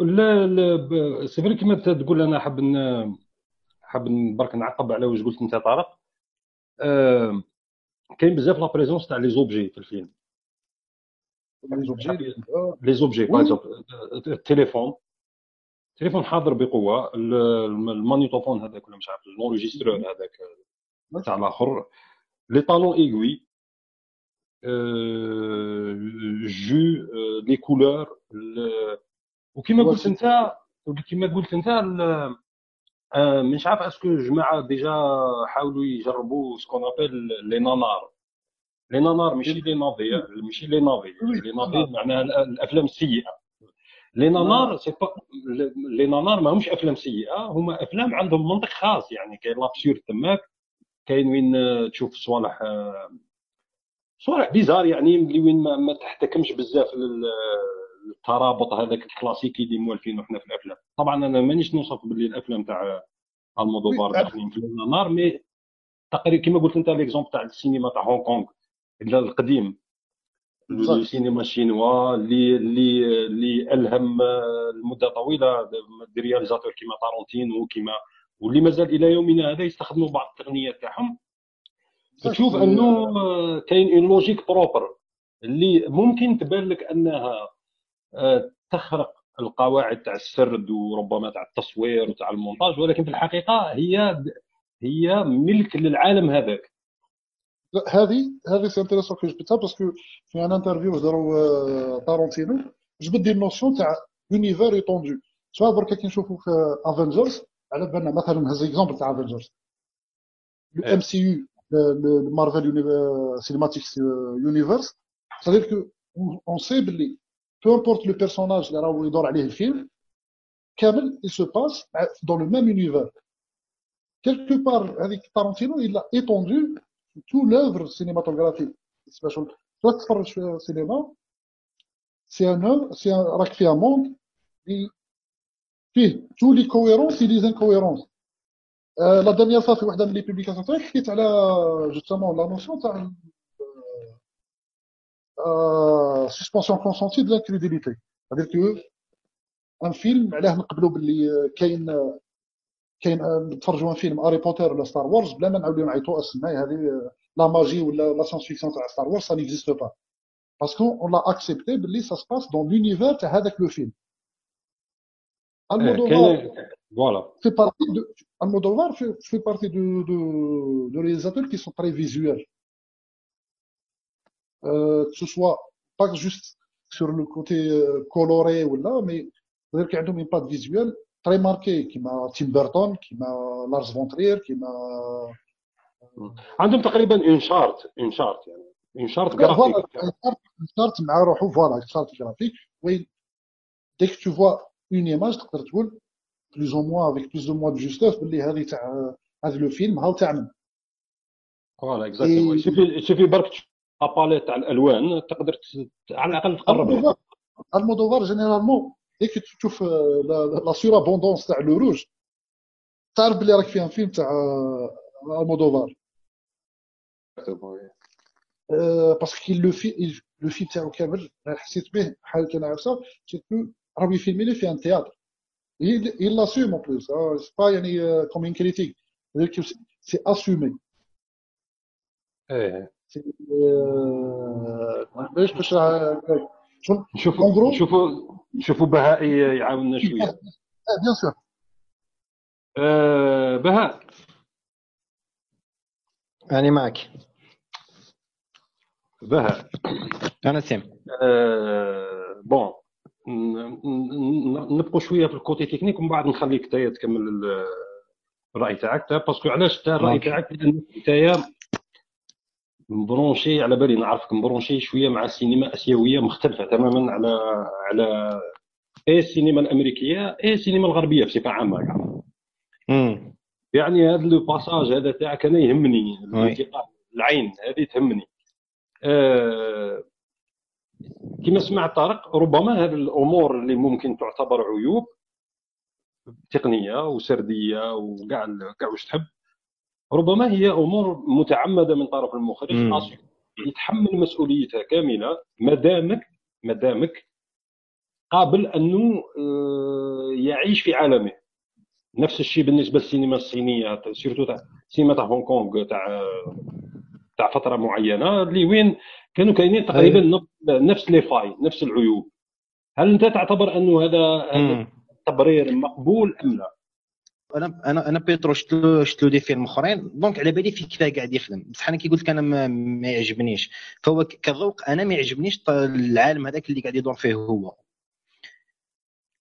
S1: لا لا c'est vrai كيما تقول أنا حاب حاب برك نعقب على واش قلت انت طارق كاين بزاف la présence تاع les objets في الفيلم les objets les objets par التليفون التليفون حاضر بقوة. ال magnétophone هذاك ولا مش عارف l'enregistreur هذاك تاع الآخر. les talons aiguilles les couleurs وكما قلت أنت كما قلت أنت آه، مش عارف est-ce que جماعة déjà حاولوا يجربوا ce qu'on appelle les nanars les nanars ماشي les navets ماشي les navets les navets معناها الأفلام السيئة. les nanars c'est pas les nanars ماهمش أفلام سيئة هما أفلام عندهم منطق خاص يعني كاين l'absurde تماك كاين وين تشوف صوالح صوالح bizarres يعني اللي وين ما تحتكمش بزاف الترابط هذاك الكلاسيكي اللي موالفين وحنا في الأفلام. طبعا أنا مانيش نوصف باللي الأفلام تاع المودوفار داخلين في ال nanar mais تقريبا كما قلت أنت l'exemple تاع السينما تاع هونغ كونغ القديم. السينما الشينوا اللي اللي اللي ألهم لمدة طويلة des réalisateurs كيما تارونتينو كيما واللي مازال إلى يومنا هذا يستخدموا بعض التقنيات تاعهم. تشوف أنه كاين une logique propre اللي ممكن تبان لك أنها آه، تخرق القواعد تاع السرد وربما تاع التصوير وتاع المونتاج ولكن في الحقيقة هي هي ملك للعالم هذاك.
S3: هذه هذه c'est intéressant que جبتها parce que في une interview هضروا تارونتينو جبد des notions تاع univers étendu سواء برك كي نشوفوا في افنجرز على بالنا مثلا هذا exemple تاع افنجرز ال MCU ال Marvel Cinematic Universe c'est-à-dire que on sait بلي peu importe le personnage اللي راهو يدور عليه الفيلم كامل il se passe dans le même univers. Quelque part هذيك تارانتينو il a étendu tout l'œuvre cinématographique باش تروح تتفرج في السينما c'est un c'est راك في un monde فيه tous les cohérences les incohérences la dernière fois في وحده من les publications تاعي حكيت على justement la notion تاع suspension consentie de l'incrédulité هذا que un film علاه نقبلوا باللي كاين كاين نتفرجوا un film هاري بوتر ولا ستار وورز بلا ما نعاودوا نعيطوا السماء هذه la magie ولا la science-fiction تاع ستار وورز ça n'existe pas parce que on l'a accepté باللي ça se passe dans l'univers تاع هذاك le film المودوفار
S1: voilà
S3: fait partie de المودوفار fait partie de de de réalisateurs qui sont très visuels que ce soit pas juste sur le côté coloré ou là, mais c'est-à-dire qu'il y a une impact visuel. Tim Burton, كيما Lars von Trier, كيما
S1: عندهم تقريبا une charte une charte يعني une charte graphique
S3: une charte مع روحو voilà charte graphique وين dès que tu vois une image تقدر تقول plus ou moins avec plus ou moins de justesse باللي هذه تاع هذا le film هاو تاع من
S1: voilà exactement شوفي شوفي برك la palette تاع الألوان تقدر على الأقل تقرب.
S3: المودوفار généralement dès que تشوف la surabondance تاع le rouge تعرف بلي راك في un film تاع المودوفار parce que le في le film تاعو كامل حسيت به بحال كان عارفه راه يفيلمي لي في un théâtre il l'assume en plus. C'est pas يعني comme une critique. C'est assumé.
S1: إيه
S3: باش باش
S1: نشوفوا نشوفوا نشوفوا بهاء يعاوننا شوية.
S3: bien sûr
S1: بهاء.
S4: أنا معك.
S1: بهاء.
S4: أنا سيم.
S1: آه bon نبقوا شوية في ال côté technique ومن بعد نخليك انت تكمل الرأي تاعك. parce que علاش الرأي تاعك؟ لأن انت مبرونشي على بالي نعرفك مبرونشي شوية مع السينما الآسيوية مختلفة تماما على على أي السينما الأمريكية أي السينما الغربية بصفة عامة كاع يعني هذا le passage هذا تاعك أنا يهمني العين هذه تهمني. آه كما سمعت طارق ربما هذه الأمور اللي ممكن تعتبر عيوب تقنية وسردية وكاع كاع واش تحب. ربما هي أمور متعمدة من طرف المخرج يتحمل مسؤوليتها كاملة ما دامك ما دامك قابل أنه آه، يعيش في عالمه. نفس الشيء بالنسبة للسينما الصينية surtout تاع سينما تاع هونغ كونغ تاع تاع فترة معينة اللي وين كانوا كاينين تقريبا نفس les failles نفس العيوب. هل أنت تعتبر أنه هذا تبرير مقبول أم لا؟
S4: أنا أنا أنا بيترو شفتلو شفتلو des films أخرين. Donc على بالي في كيفاه قاعد يخدم. بصح أنا كي قلت لك أنا ما, يعجبنيش. فهو كذوق أنا ما يعجبنيش العالم هذاك اللي قاعد يدور فيه هو.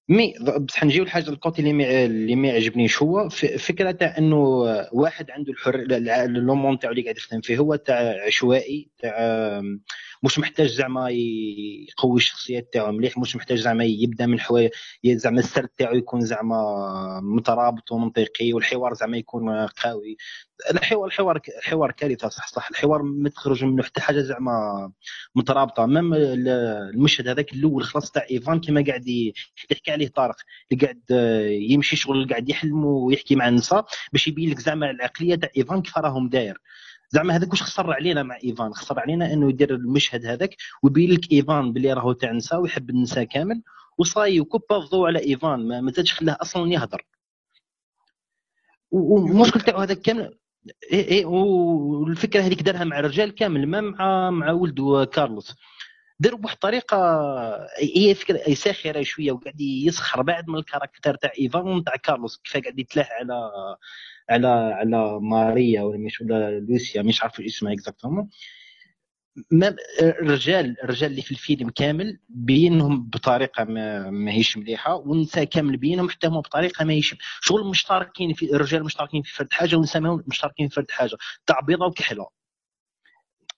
S4: mais بصح نجيو لحاجة ال côté اللي ما اللي ما يعجبنيش هو. فكره تاع إنه واحد عنده الحر le monde تاعو اللي قاعد يخدم فيه هو تاع عشوائي تاع مش محتاج زعما يقوي الشخصيات تاعو مليح مش محتاج زعما يبدأ من حوايج زعما السرد تاعو يكون زعما مترابط ومنطقي والحوار زعما يكون قوي. الحوار الحوار الحوار كارثة صح صح الحوار ما تخرج منه حتى حاجة زعما مترابطة. ميم المشهد هذاك الأول خلاص تاع إيفان كما قاعد يحكي عليه طارق اللي قاعد يمشي شغل قاعد يحلم ويحكي مع النساء باش يبين لك زعما العقلية تاع إيفان كيف راهم داير. زعما هذاك واش خسر علينا مع إيفان؟ خسر علينا إنه يدير المشهد هذاك ويبين لك إيفان باللي راهو تاع نساء ويحب النساء كامل وصاي وكبا الضوء على إيفان ما, زادش خلاه أصلا يهضر والمشكل تاعو هذاك كامل اي اي والفكرة هذيك دارها مع الرجال كامل ما مع مع ولده كارلوس. داروا بواحد الطريقة هي فكرة ساخرة شوية وقاعد يسخر بعد من ال caractère تاع إيفان تاع كارلوس كيف قاعد يتلاح على على على ماريا ولا مش ولا لوسيا مش عارف اسمها exactement الرجال الرجال اللي في الفيلم كامل بينهم بطريقة ما ماهيش مليحة والنساء كامل بينهم حتى هما بطريقة ماهيش شغل مشتركين في الرجال مشتركين في فرد حاجة والنساء مشتركين في فرد حاجة. تاع بيضه وكحلة.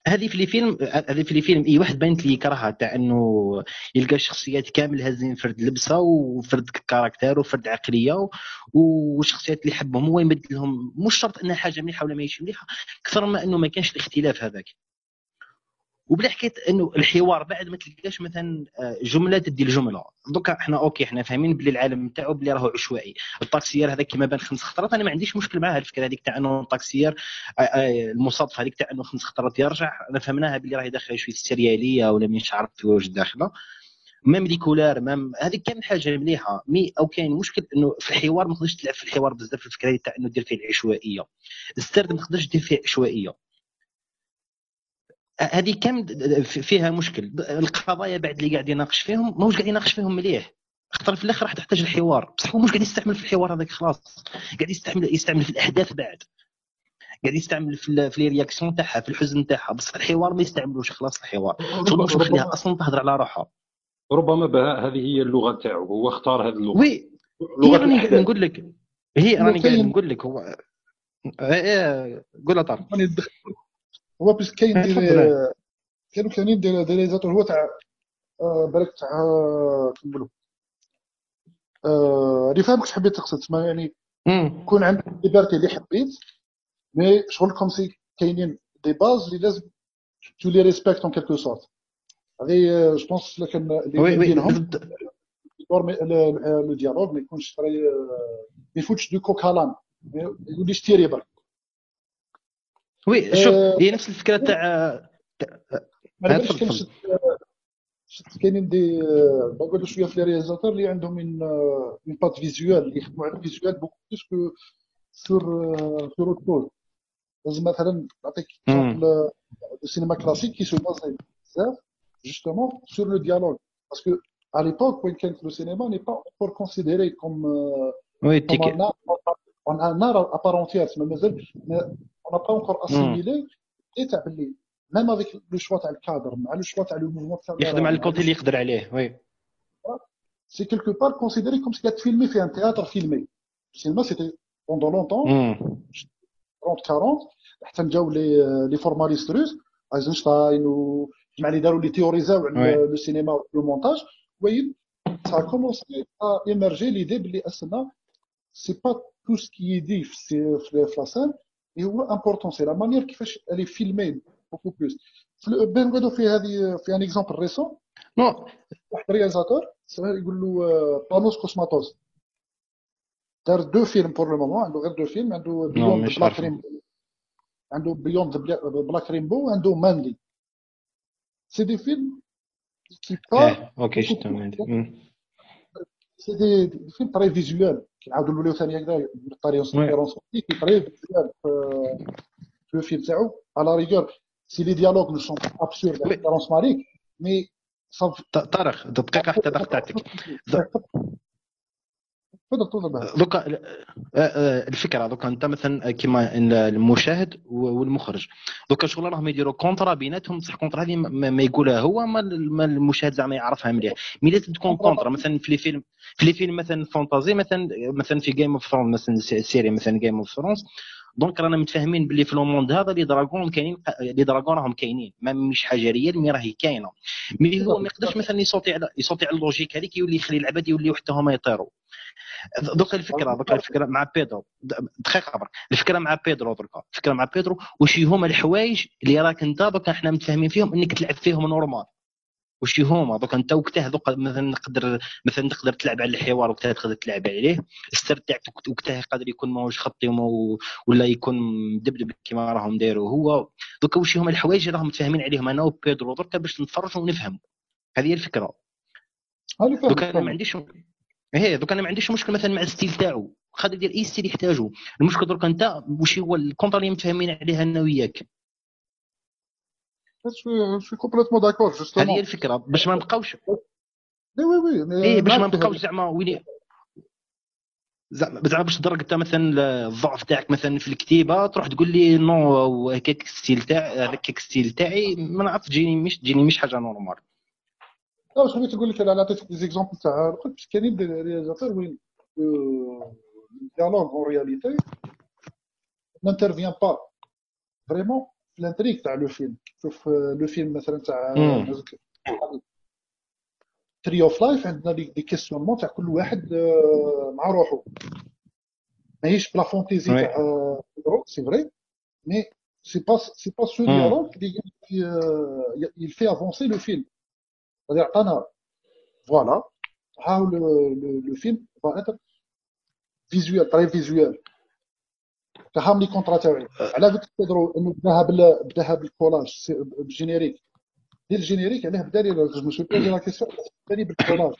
S4: هذه في الفيلم هذه في الفيلم إي واحد بانت لي يكرهها تاع إنه يلقى الشخصيات كامل هازين فرد لبسة وفرد caractère وفرد عقلية والشخصيات اللي يحبهم هو يمد لهم مش شرط إنها حاجة مليحة ولا ماهيش مليحة أكثر ما إنه ما كانش الاختلاف هذاك. وبلا حكيت إنه الحوار بعد ما تلقاش مثلا آه، جملة تدي الجملة. دوكا إحنا OK إحنا فاهمين بلي العالم تاعو بلي راهو عشوائي. ال taxieur هذاك كما بان خمس خطرات أنا ما عنديش مشكل معها الفكرة هذيك تاع إنه ال taxieur آه، آه، المصادفه هذيك تاع إنه خمس خطرات يرجع. أنا فهمناها بلي راهي داخلة شوية السرياليه ولا مش عارف في واش داخلة. même des couleurs même هذيك كان حاجة مليحة. mais où كاين مشكل إنه في الحوار ما تقدرش تلعب في الحوار بزاف. في الفكرة تاع إنه دير فيه العشوائيه السرد ما تقدرش دير فيه عشوائية. هذه كم فيها مشكل؟ القضايا بعد اللي قاعد يناقش فيهم ماهوش قاعد يناقش فيهم مليح. خاطر في الآخر راح تحتاج الحوار. بصح هو مش قاعد يستعمل في الحوار هذاك خلاص. قاعد يستعمل يستعمل في الأحداث بعد. قاعد يستعمل في في réaction تاعها في الحزن تاعها. بس الحوار ما يستعملوش خلاص الحوار. مش مخليها أصلا تهضر على روحها.
S1: ربما بها هذه هي اللغة تاعو. هو اختار هذه اللغة.
S4: Oui هي راني قاعد نقول لك هي راني قاعد نقول لك هو إيه إيه قول طارق
S3: هو بس كاين كانوا كاينين des réalisateurs هو تاع آه، بالك تاع كنقولوا آه اللي فهمك حبيت تقصد تسمى يعني يكون عندك liberté اللي حبيت mais شغل comme si كاينين des bases اللي لازم tu les respectes en quelque sorte هذه je pense لكن اللي بينهم le dialogue ما يكونش ما يفوتش du coq à l'âne ما يوليش برك
S4: oui شوف هي نفس الفكرة تاع
S3: ما باليش كاين شفت شفت كاينين des نقولوا شوية في les réalisateurs اللي عندهم من من بات visuel اللي يخدموا على ال visuel beaucoup plus que sur sur autre chose لازم مثلا نعطيك السينما كلاسيك qui se basait بزاف justement sur le dialogue. Parce que à l'époque وين كانت le cinéma n'est pas encore considéré comme
S4: oui
S3: comme un art. On a un art à part entière تسمى مازال on n'a pas encore assimilé et تاع باللي même avec le choix تاع الكادر مع le choix تاع le mouvement تاع
S4: يخدم على الكونتي اللي يقدر عليه
S3: oui. Quelque part considéré comme si tu filmé fait un théâtre filmé. Le cinéma, c'était pendant longtemps, 30-40, حتى جاو les les formalistes russes ايزنشتاين وجمع اللي داروا لي théoris او على le cinéma le montage وين a commencé à émerger l'idée بلي اسنا c'est pas tout ce qui est في في la scène اللي هو important c'est la manière كيفاش الي filmé بوكو بلوس بين نقعدوا في هذه في ان اكزومبل ريسون
S4: نو
S3: واحد الرياليزاتور يقول له بانوس كوسماتوس دار دو فيلم بور لو مومون عنده غير دو فيلم عنده بيوند
S4: مش
S3: بلاك
S4: عارفه.
S3: ريمبو عنده بيوند بلاك ريمبو وعنده ماندي سي دي فيلم كي با
S4: آه أوكي شفتهم عندي مم.
S3: سي دي فيلم تري فيزوال كنعاودوا نوليو ثاني هكذا
S4: وي.
S3: ريفيرونس كي تري فيزوال في في لو فيلم تاعو على ريغور سي لي ديالوغ نو سون ابسورد
S4: وي.
S3: ريفيرونس ماريك مي
S4: طارق دقيقه حتى قطعتك
S3: تفضل تفضل
S4: دوكا آه، آه، الفكرة دوكا أنت مثلا كيما المشاهد والمخرج. دوكا شغل راهم يديروا كونترا بيناتهم بصح كونترا هذه ما يقولها هو ما المشاهد زعما يعرفها مليح. مي لازم تكون كونترا مثلا في لي فيلم في لي فيلم مثلا فانتازي مثلا مثلا في جيم اوف ثرونز مثلا سي- سيري مثلا جيم اوف ثرونز donc رانا متفاهمين باللي في ال monde هذا les dragons كاينين les dragons راهم كاينين. ما مش حاجة réelle mais راهي كاينة. mais هو ما يقدرش مثلا ي sauter على ي sauter على ال logique هذيك يولي يخلي العباد يوليو حتى هما يطيروا. دوكا الفكرة دوكا الفكرة مع بيدرو. دقيقة برك الفكرة مع بيدرو دركا. الفكرة مع بيدرو واش هما الحوايج اللي راك انت دوكا إحنا متفاهمين فيهم إنك تلعب فيهم normal. واش هما؟ دوكا أنت وقتها دوكا مثلا نقدر مثلا تقدر تلعب على الحوار وقتها تقدر تلعب عليه. السر تاعك وقتها يقدر يكون ماهوش خطي وما- ولا يكون مدبدب كيما راهم دايروا هو. دوكا واش هما الحوايج اللي راهم متفاهمين عليهم؟ أنا وبيدرو دركا باش نتفرجوا ونفهموا. هذه هي
S3: الفكرة.
S4: دوكا
S3: أنا.
S4: ما عنديش إيه دوكا أنا ما عنديش مشكل مثلا مع ال style تاعو. قادر يدير أي style يحتاجه المشكل درك أنت واش هو ال contrat اللي متفاهمين عليها أنا وياك.
S3: je suis complètement d'accord,
S4: هذه. هي الفكرة. باش ما نبقاوش.
S3: Oui, oui, oui. mais
S4: إيه باش ما نبقاوش زعما وين زعما زعما باش تدرك أنت مثلا الضعف تاعك مثلا في الكتيبة تروح تقول لي non هكاك style تاع هكاك style تاعي ما نعرف تجيني مش تجيني مش حاجة normale
S3: لا بس حبيت نقول لك أنا عطيتك des exemples تاع قلت باش كاينين des réalisateurs وين ال dialogue en réalité n'intervient pas vraiment في ال intrigue تاع le film شوف le film مثلا تاع
S4: مم.
S3: Tree of Life عندنا des des questionnements تاع كل واحد آه، مع روحه ماهيش بلا fantaisie
S4: oui.
S3: تاع آه، c'est vrai mais c'est pas c'est pas ce
S4: مم.
S3: dialogue اللي il fait avancer le film c'est-à-dire عطانا voilà هاو le, le, le film va être visuel très visuel فهم les contrats تاعي على فيك تقدروا إنه بدأها بال بدأها بالكولاج بال générique دير ال générique علاه بدأ لي je me suis posé la question بدأ لي بالكولاج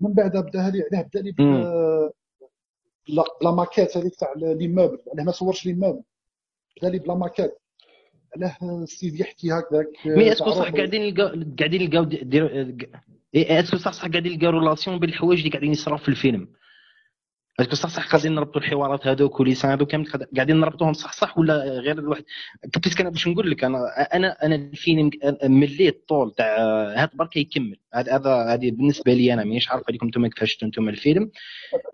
S3: من بعد بدأها لي علاه بدأ لي
S4: ب
S3: la ب la maquette هذيك تاع l'immeuble علاه ما صورش l'immeuble بدأ لي ب la maquette. علاه السيد يحكي هكذاك
S4: mais est-ce
S3: que
S4: صح. قاعدين يلقاو قاعدين يلقاو est-ce que صح صح قاعدين يلقاو relation بين الحوايج اللي قاعدين يصراو في الفيلم. est-ce que صح صح قاعدين نربطوا الحوارات هذوك و les scènes هذوك كامل قاعد- قاعدين نربطوهم صح صح ولا غير الواحد؟ بس أنا باش نقول لك أنا أنا أنا الفيلم مليت الطول تاع هذا برك يكمل. هذا هذا هذه بالنسبة لي أنا مانيش عارف عليكم أنتم كيفاش شفتوا أنتم الفيلم.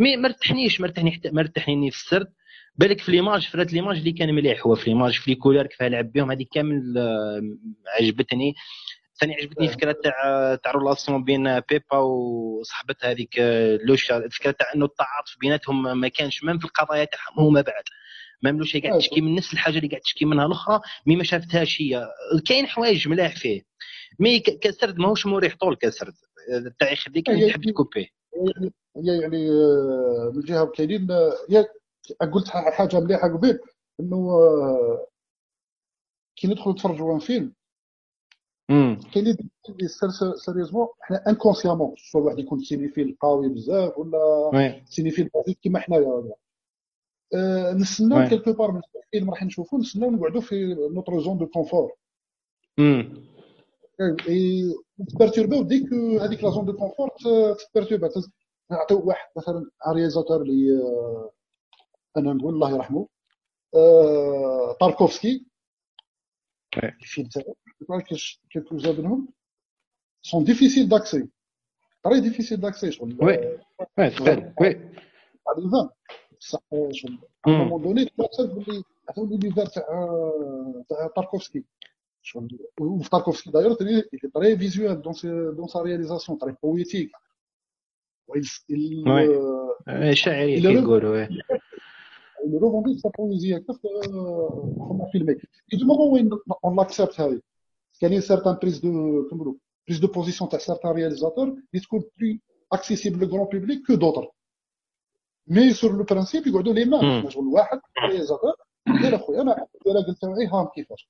S4: mais ما ارتحنيش ما ارتحني حتى- ما ارتحني في السرد. بالك في l'image فرات l'image اللي كان مليح هو في l'image في les couleurs كيف لعب بهم هذه كامل آه، عجبتني. ثاني عجبتني الفكرة تاع تاع relation بين بيبا وصاحبتها هذيك آه، لوشا. الفكرة تاع إنه التعاطف بيناتهم ما كانش من في القضايا تاعهم هما بعد. ما لوشا قاعد تشكي من نفس الحاجة اللي قاعد تشكي منها الأخرى mais ما شافتهاش هي. كاين حوايج ملاح فيه. mais كسرد ماهوش مريح طول كسرد. تاع يخليك
S3: هي
S4: تحب ت
S3: couper. يعني يعني آه، من جهة كاينين آه، قلت حاجة مليحة قبيل إنه آه، كي ندخلوا نتفرجوا عن فيلم كاينين اللي سيريوزمون حنا انكونسيامون سواء واحد يكون سينيفيل قوي بزاف ولا سينيفيل بسيط كيما حنايا آه، نستناو quelque part من الفيلم راح نشوفوا نستناو نقعدوا في notre zone de confort.
S4: امم
S3: et ت perturb او ديك هذيك la zone de confort ت perturber نعطيو واحد مثلا un réalisateur اللي آه، أنا نقول الله يرحمه. آه، تاركوفسكي.
S4: oui
S3: الفيلم تاعو quelque جا منهم sont difficiles d'accès très difficiles d'accès شغل
S4: oui
S3: آه،
S4: oui فعلا oui
S3: بعد ال fan بصح آه، شغل à
S4: un
S3: moment donné تلاقيت باللي عطاو l'univers تاع تاع تاركوفسكي شغل وفي تاركوفسكي داير très très visuel dans dans sa réalisation très poétique il
S4: oui
S3: euh,
S4: آه، شاعري
S3: il revendique
S4: كيقولوا oui
S3: il revendique sa poésie هكا في comment filmer? Et du moment où on l'accepte هذه كاينين certaines prises de كما نقولوا prise de position تاع certains réalisateurs اللي تكون plus accessible le grand public que d'autres. mais sur le principe يقعدوا les mêmes
S4: امم
S3: حنا شغل واحد réalisateur قال اخويا أنا ال dialogue تاعي هام كيفاش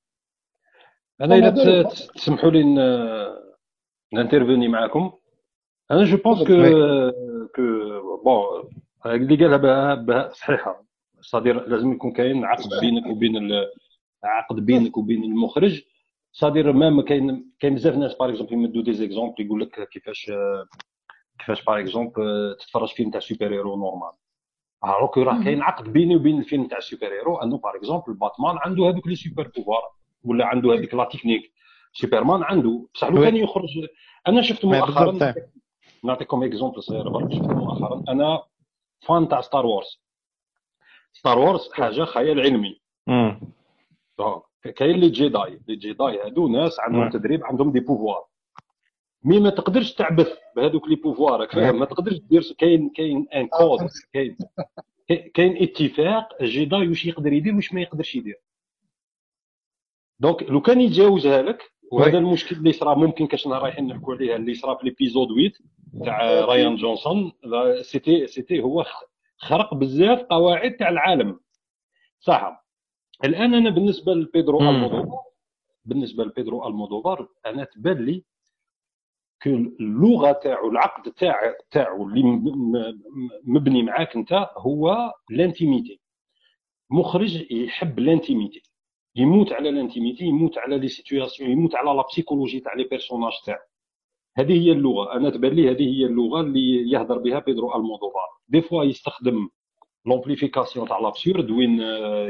S1: أنا
S3: هما
S1: الا
S3: داروا
S1: ت- ت- تسمحوا لي ن- ن intervenir معكم أنا je pense que
S3: تفضل
S1: que bon اللي قالها بها بها صحيحه c'est-à-dire لازم يكون كاين عقد بينك وبين عقد بينك وبين المخرج. c'est-à-dire même كاين كاين بزاف ناس par exemple يمدوا des exemples يقول لك كيفاش كيفاش par exemple تتفرج فيلم تاع super-héros normal هاروك راه كاين عقد بيني وبين الفيلم تاع ال super-héros أنه par exemple باتمان عنده هذوك les super pouvoirs ولا عنده هذيك la technique سوبرمان عنده. بصح لو كان يخرج أنا شفت مؤخرا
S4: آه.
S1: نعطيكم exemple صغير برك شفت مؤخرا أنا fan تاع ستار وورز ستار وورز حاجة خيال علمي. donc كاين les Jedi les Jedi هادو ناس عندهم تدريب عندهم des pouvoirs mais ما تقدرش تعبث بهذوك les pouvoirs راك فاهم؟ ما تقدرش دير كاين كاين
S3: un
S1: code
S3: فهمت.
S1: كاين كاين اتفاق ال Jedi واش يقدر يدير واش ما يقدرش يدير. donc لو كان يتجاوزها لك وهذا المشكل اللي صرا ممكن كاشنا رايحين نحكوا عليها اللي صرا في l'épisode 8 تاع رايان جونسون c'était c'était هو خرق بزاف قواعد تاع العالم. صح. الآن أنا بالنسبة لبيدرو ألمودوفار بالنسبة لبيدرو ألمودوفار أنا تبان لي que اللغة تاعو العقد تاع تاعو اللي مبني معاك أنت هو l'intimité مخرج يحب l'intimité يموت على l'intimité يموت على les situations يموت على la psychologie تاع les personnages تاعو. هذه هي اللغة. أنا تبان لي هذه هي اللغة اللي يهضر بها بيدرو ألمودوفار. des fois يستخدم l'amplification تاع l'absurde وين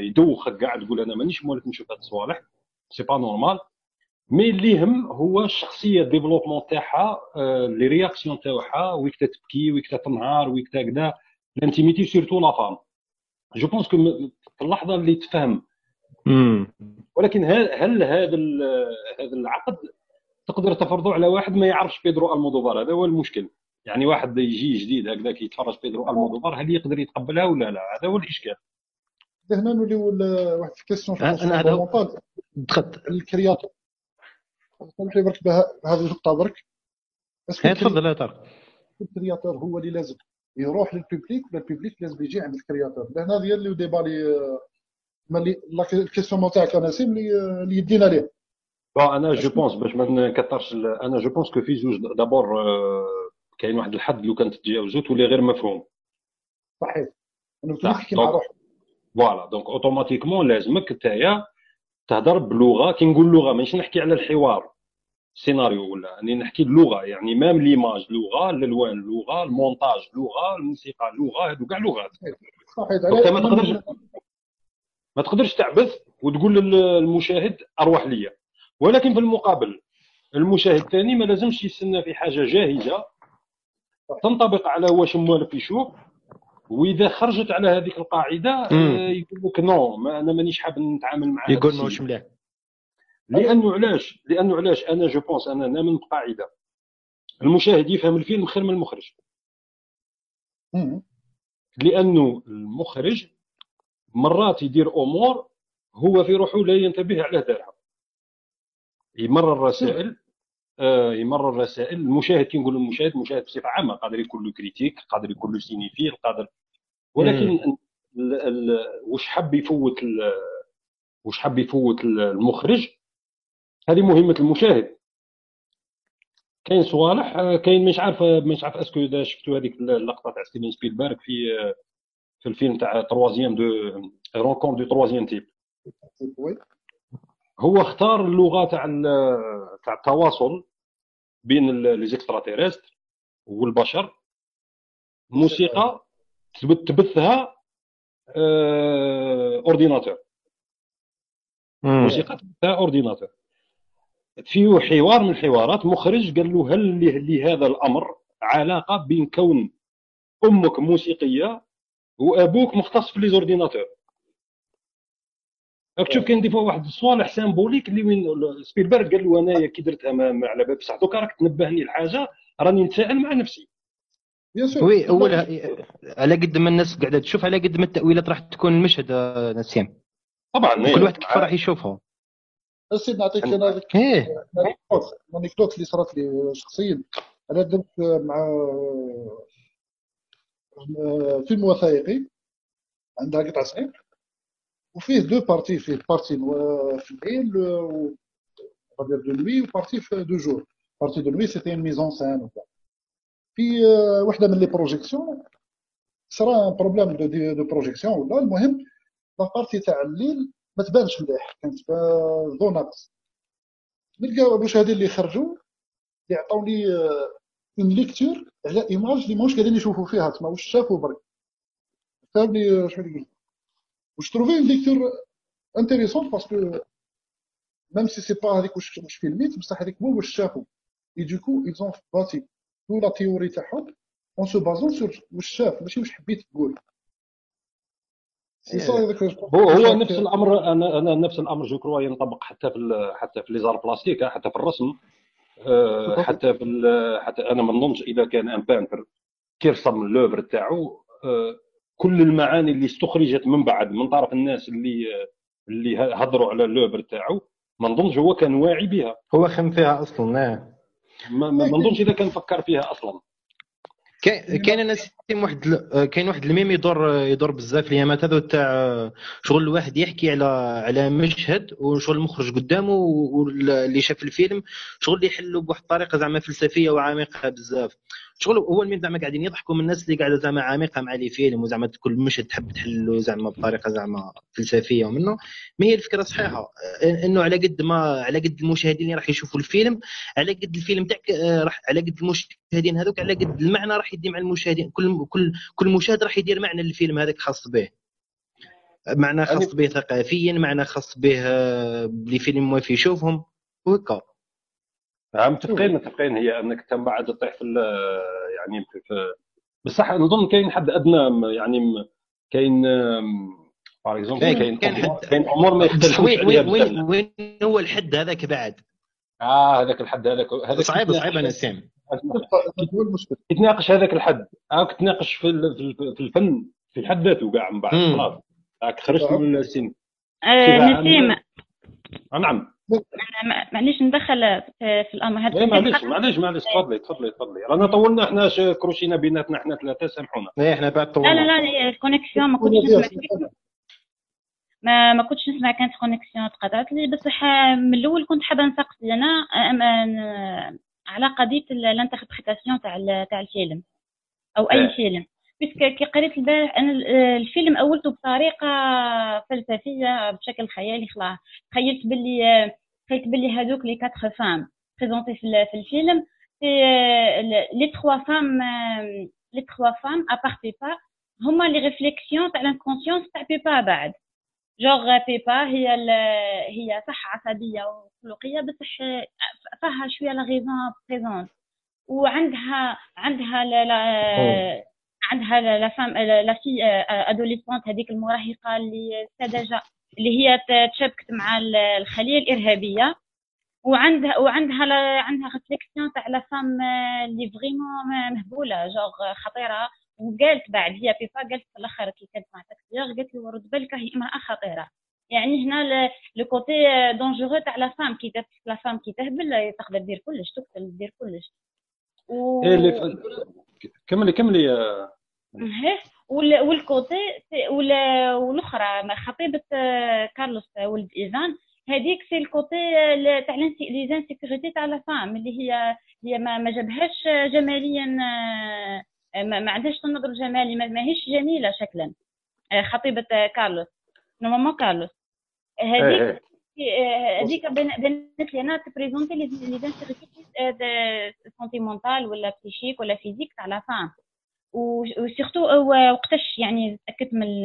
S1: يدوخك كاع تقول أنا مانيش مولف نشوف هاد الصوالح c'est pas normal mais اللي يهم هو الشخصيه ال développement تاعها les réactions تاعها ويك تبكي ويك تنهار ويك كذا ال intimité surtout la femme je pense que في اللحظة اللي تفهم.
S4: امم
S1: ولكن هل هذا هذا العقد تقدر تفرضه على واحد ما يعرفش بيدرو ألمودوفار. هذا هو المشكل. يعني واحد يجي جديد هكذاك يتفرج بيدرو ألمودوفار هل يقدر يتقبلها ولا لا؟ هذا هو الإشكال.
S3: هنا نوليو واحد ال
S4: question أنا هذا دخلت.
S3: ال créateur. سامح لي برك بهذه النقطة برك.
S4: تفضل يا طارق.
S3: ال créateur هو اللي لازم يروح لل public ولا ال public لازم يجي عند ال créateur. لهنا هي اللي débat لي ملي ال question تاعك يا نسيم اللي اللي يدينا ليه.
S1: أنا je pense باش ما نكثرش أنا je pense que في زوج d'abord كاين واحد الحد لو كان تتجاوزو تولي غير مفهوم.
S3: صحيح. أنا
S1: صح.
S3: تحكي مع روحك
S1: voilà donc automatiquement لازمك نتايا تهضر بلغة. كي نقول لغة ماشي نحكي على الحوار. سيناريو ولا يعني نحكي اللغة. يعني même l'image لغة الألوان لغة المونتاج لغة الموسيقى لغة هادو كاع لغات
S3: صحيح.
S1: ما تقدرش ما تقدرش تعبث وتقول للمشاهد أروح ليا. ولكن في المقابل المشاهد الثاني ما لازمش يستنى في حاجة جاهزة. تنطبق على واش موالف يشوف وإذا خرجت على هذيك
S4: القاعدة.
S1: آه، يقول لك non mais أنا مانيش حاب نتعامل مع هذا
S4: يقول. ماهوش مليح.
S1: لأنه علاش؟ لأنه علاش؟ أنا je pense أنا نامن بقاعده المشاهد يفهم الفيلم خير من المخرج.
S3: مم.
S1: لأنه المخرج مرات يدير أمور هو في روحه لا ينتبه على دارها. يمرر رسائل. آه، يمرر رسائل. المشاهد كي نقول المشاهد المشاهد بصفة عامة قادر يكون له critique قادر يكون له cinéphile قادر. ولكن ال- ال- واش حب يفوت ال- واش حب يفوت المخرج؟ هذه مهمة المشاهد. كاين صوالح آه، كاين مش عارف مش عارف est-ce que إذا شفتوا هذيك اللقطة تاع ستيفن سبيلبرغ في في الفيلم تاع troisième de rencontre du troisième
S3: type
S1: هو اختار اللغة تاع تاع التواصل بين les extraterrestres والبشر. موسيقى تبث- تبثها آه، ordinateur. موسيقى تبثها ordinateur. فيه حوار من الحوارات مخرج قال له هل له- لهذا الأمر علاقة بين كون أمك موسيقية وأبوك مختص في les ordinateurs راك تشوف كاين des fois واحد الصوالح symboliques اللي وين سبيلبرغ قال له أنايا كي درتها ما ما على بالي بصح. دوكا راك تنبهني لحاجة راني نتساءل مع نفسي.
S4: oui voilà على قد ما الناس قاعدة تشوف على قد ما التأويلات راح تكون المشهد نسيم.
S1: طبعا
S4: كل واحد كيف راح يشوفها.
S3: السيد نعطيك أنا هذيك
S4: ال
S3: anecdote اللي صارت لي شخصيا. أنا درت مع فيلم وثائقي عندها قطع صغير وفيه deux parties فيه partie في الليل c'est-à-dire de nuit و partie في de jour partie de nuit c'était mise en scène وكذا في وحده من les projections صرا problème de de projection ولا المهم la partie تاع الليل ما تبانش مليح كانت ضو ناقص نلقى المشاهدين اللي خرجوا يعطوا لي une lecture على image اللي ماهوش قاعدين يشوفوا فيها تما واش شافوا برك فهمني شنو نقول واش trouvé une lecture intéressante parce que même si c'est pas هذيك واش واش فيلميت بصح هذيك هو واش شافوا et du coup ils ont bâti toute la théorie تاعهم en se basant sur واش شاف ماشي واش حبيت تقول
S1: هو هو نفس الأمر أنا أنا نفس الأمر je crois ينطبق حتى في حتى في les arts plastiques حتى في الرسم. آه، حتى في حتى أنا ما نظنش إذا كان un peintre كي رسم l'œuvre تاعو. آه، كل المعاني اللي استخرجت من بعد من طرف الناس اللي اللي هضروا على l'œuvre تاعو ما نظنش هو كان واعي بها.
S4: هو خم فيها أصلا.
S1: ما ما ما نظنش إذا كان فكر فيها أصلا.
S4: كاين كاين أنا سيستم واحد كاين واحد ال mème يدور يدور بزاف الايامات هذو تاع شغل الواحد يحكي على على مشهد وشغل المخرج قدامه واللي شاف الفيلم شغل يحلوا بواحد الطريقة زعما فلسفية وعميقة بزاف. شغل هو ال mème زعما قاعدين يضحكوا من الناس اللي قاعدة زعما عميقة مع les films وزعما كل مشهد تحب تحلو زعما بطريقة زعما فلسفية ومنه. ما هي الفكرة صحيحة. إنه على قد ما على قد المشاهدين اللي راح يشوفوا الفيلم على قد الفيلم تاعك آه، راح على قد المشاهدين هذوك على قد المعنى راح يدي مع المشاهدين. كل كل كل مشاهد راح يدير معنى للفيلم هذاك خاص به. معنى خاص به ثقافيا معنى خاص به آه، اللي فيلم ما يشوفهم. وهكا.
S1: نعم متفقين متفقين. هي أنك من بعد تطيح في ال- يعني في, بصح نظن كاين حد أدنى يعني م- كاين باغ اكزومبل
S4: كاين-
S1: كاين
S4: حد-
S1: أمور ما يختلفوش
S4: وين وين. وين وين هو الحد هذاك بعد؟
S1: آه هذاك الحد هذاك هذاك
S4: صعيب صعيب أنا سام
S3: هو المشكل
S1: تناقش هذاك الحد. راك تناقش في في ال- في الفن في الحد ذاته كاع من بعد. خلاص. راك خرجت من السن
S2: آه، نسيم.
S1: آه، نعم.
S2: معليش ندخل في في الأمر. هذا
S1: لا معليش معليش معليش. تفضلي تفضلي تفضلي. رانا طولنا إحنا crochينا بيناتنا إحنا ثلاثة سامحونا.
S4: إيه إحنا بعد
S2: لا
S4: طولنا.
S2: لا لا هي ال connexion ما كنتش نسمع. ما ما كنتش نسمع كانت connexion تقطعت لي. بصح من الأول كنت حابة نسقسي أنا على قضية ال interprétation تاع تاع الفيلم. أو أي
S1: إيه.
S2: فيلم. Parce que كي قريت البارح أنا ال- الفيلم أولته بطريقة فلسفية بشكل خيالي خلاص. تخيلت باللي تخيلت باللي هذوك لي quatre femmes présentées في ال- في الفيلم. les trois femmes les trois femmes à part بيبا هما les réflexions تاع ال inconscience تاع بيبا بعد. جوغ بيبا هي هي صح عصبية وخلقية بصح فيها شوية la raison présente وعندها عندها la la عندها la- femme la fille adolescente هذيك المراهقة اللي سذجه اللي هي تشابكت مع ال- الخليه الارهابيه وعندها وعندها عندها réflexion تاع la femme اللي vraiment مهبولة جوغ خطيرة. وقالت بعد هي بيبا قالت في الآخر كي كانت مع taxieur قالت له رد بالك هي امرأة خطيرة. يعني هنا le côté dangereux تاع la femme كي la femme كي تهبل تقدر دير كلش تقتل دير كلش.
S1: و... إيه كملي كملي يا
S2: وال côté والأخرى خطيبة كارلوس ولد ايفان هذيك c'est ال côté تاع les insécurités تاع la femme اللي هي هي ما, ما جابهاش جماليا ما, عندهاش تنظر جمالي ما ماهيش جميلة شكلا. خطيبة كارلوس. normalement كارلوس هذيك هذيك بنت لي أنا ت présenter les insécurités سونتيمونتال ولا بسيشيك ولا فيزيك تاع لا فام وسيرتو وقتاش يعني تاكدت من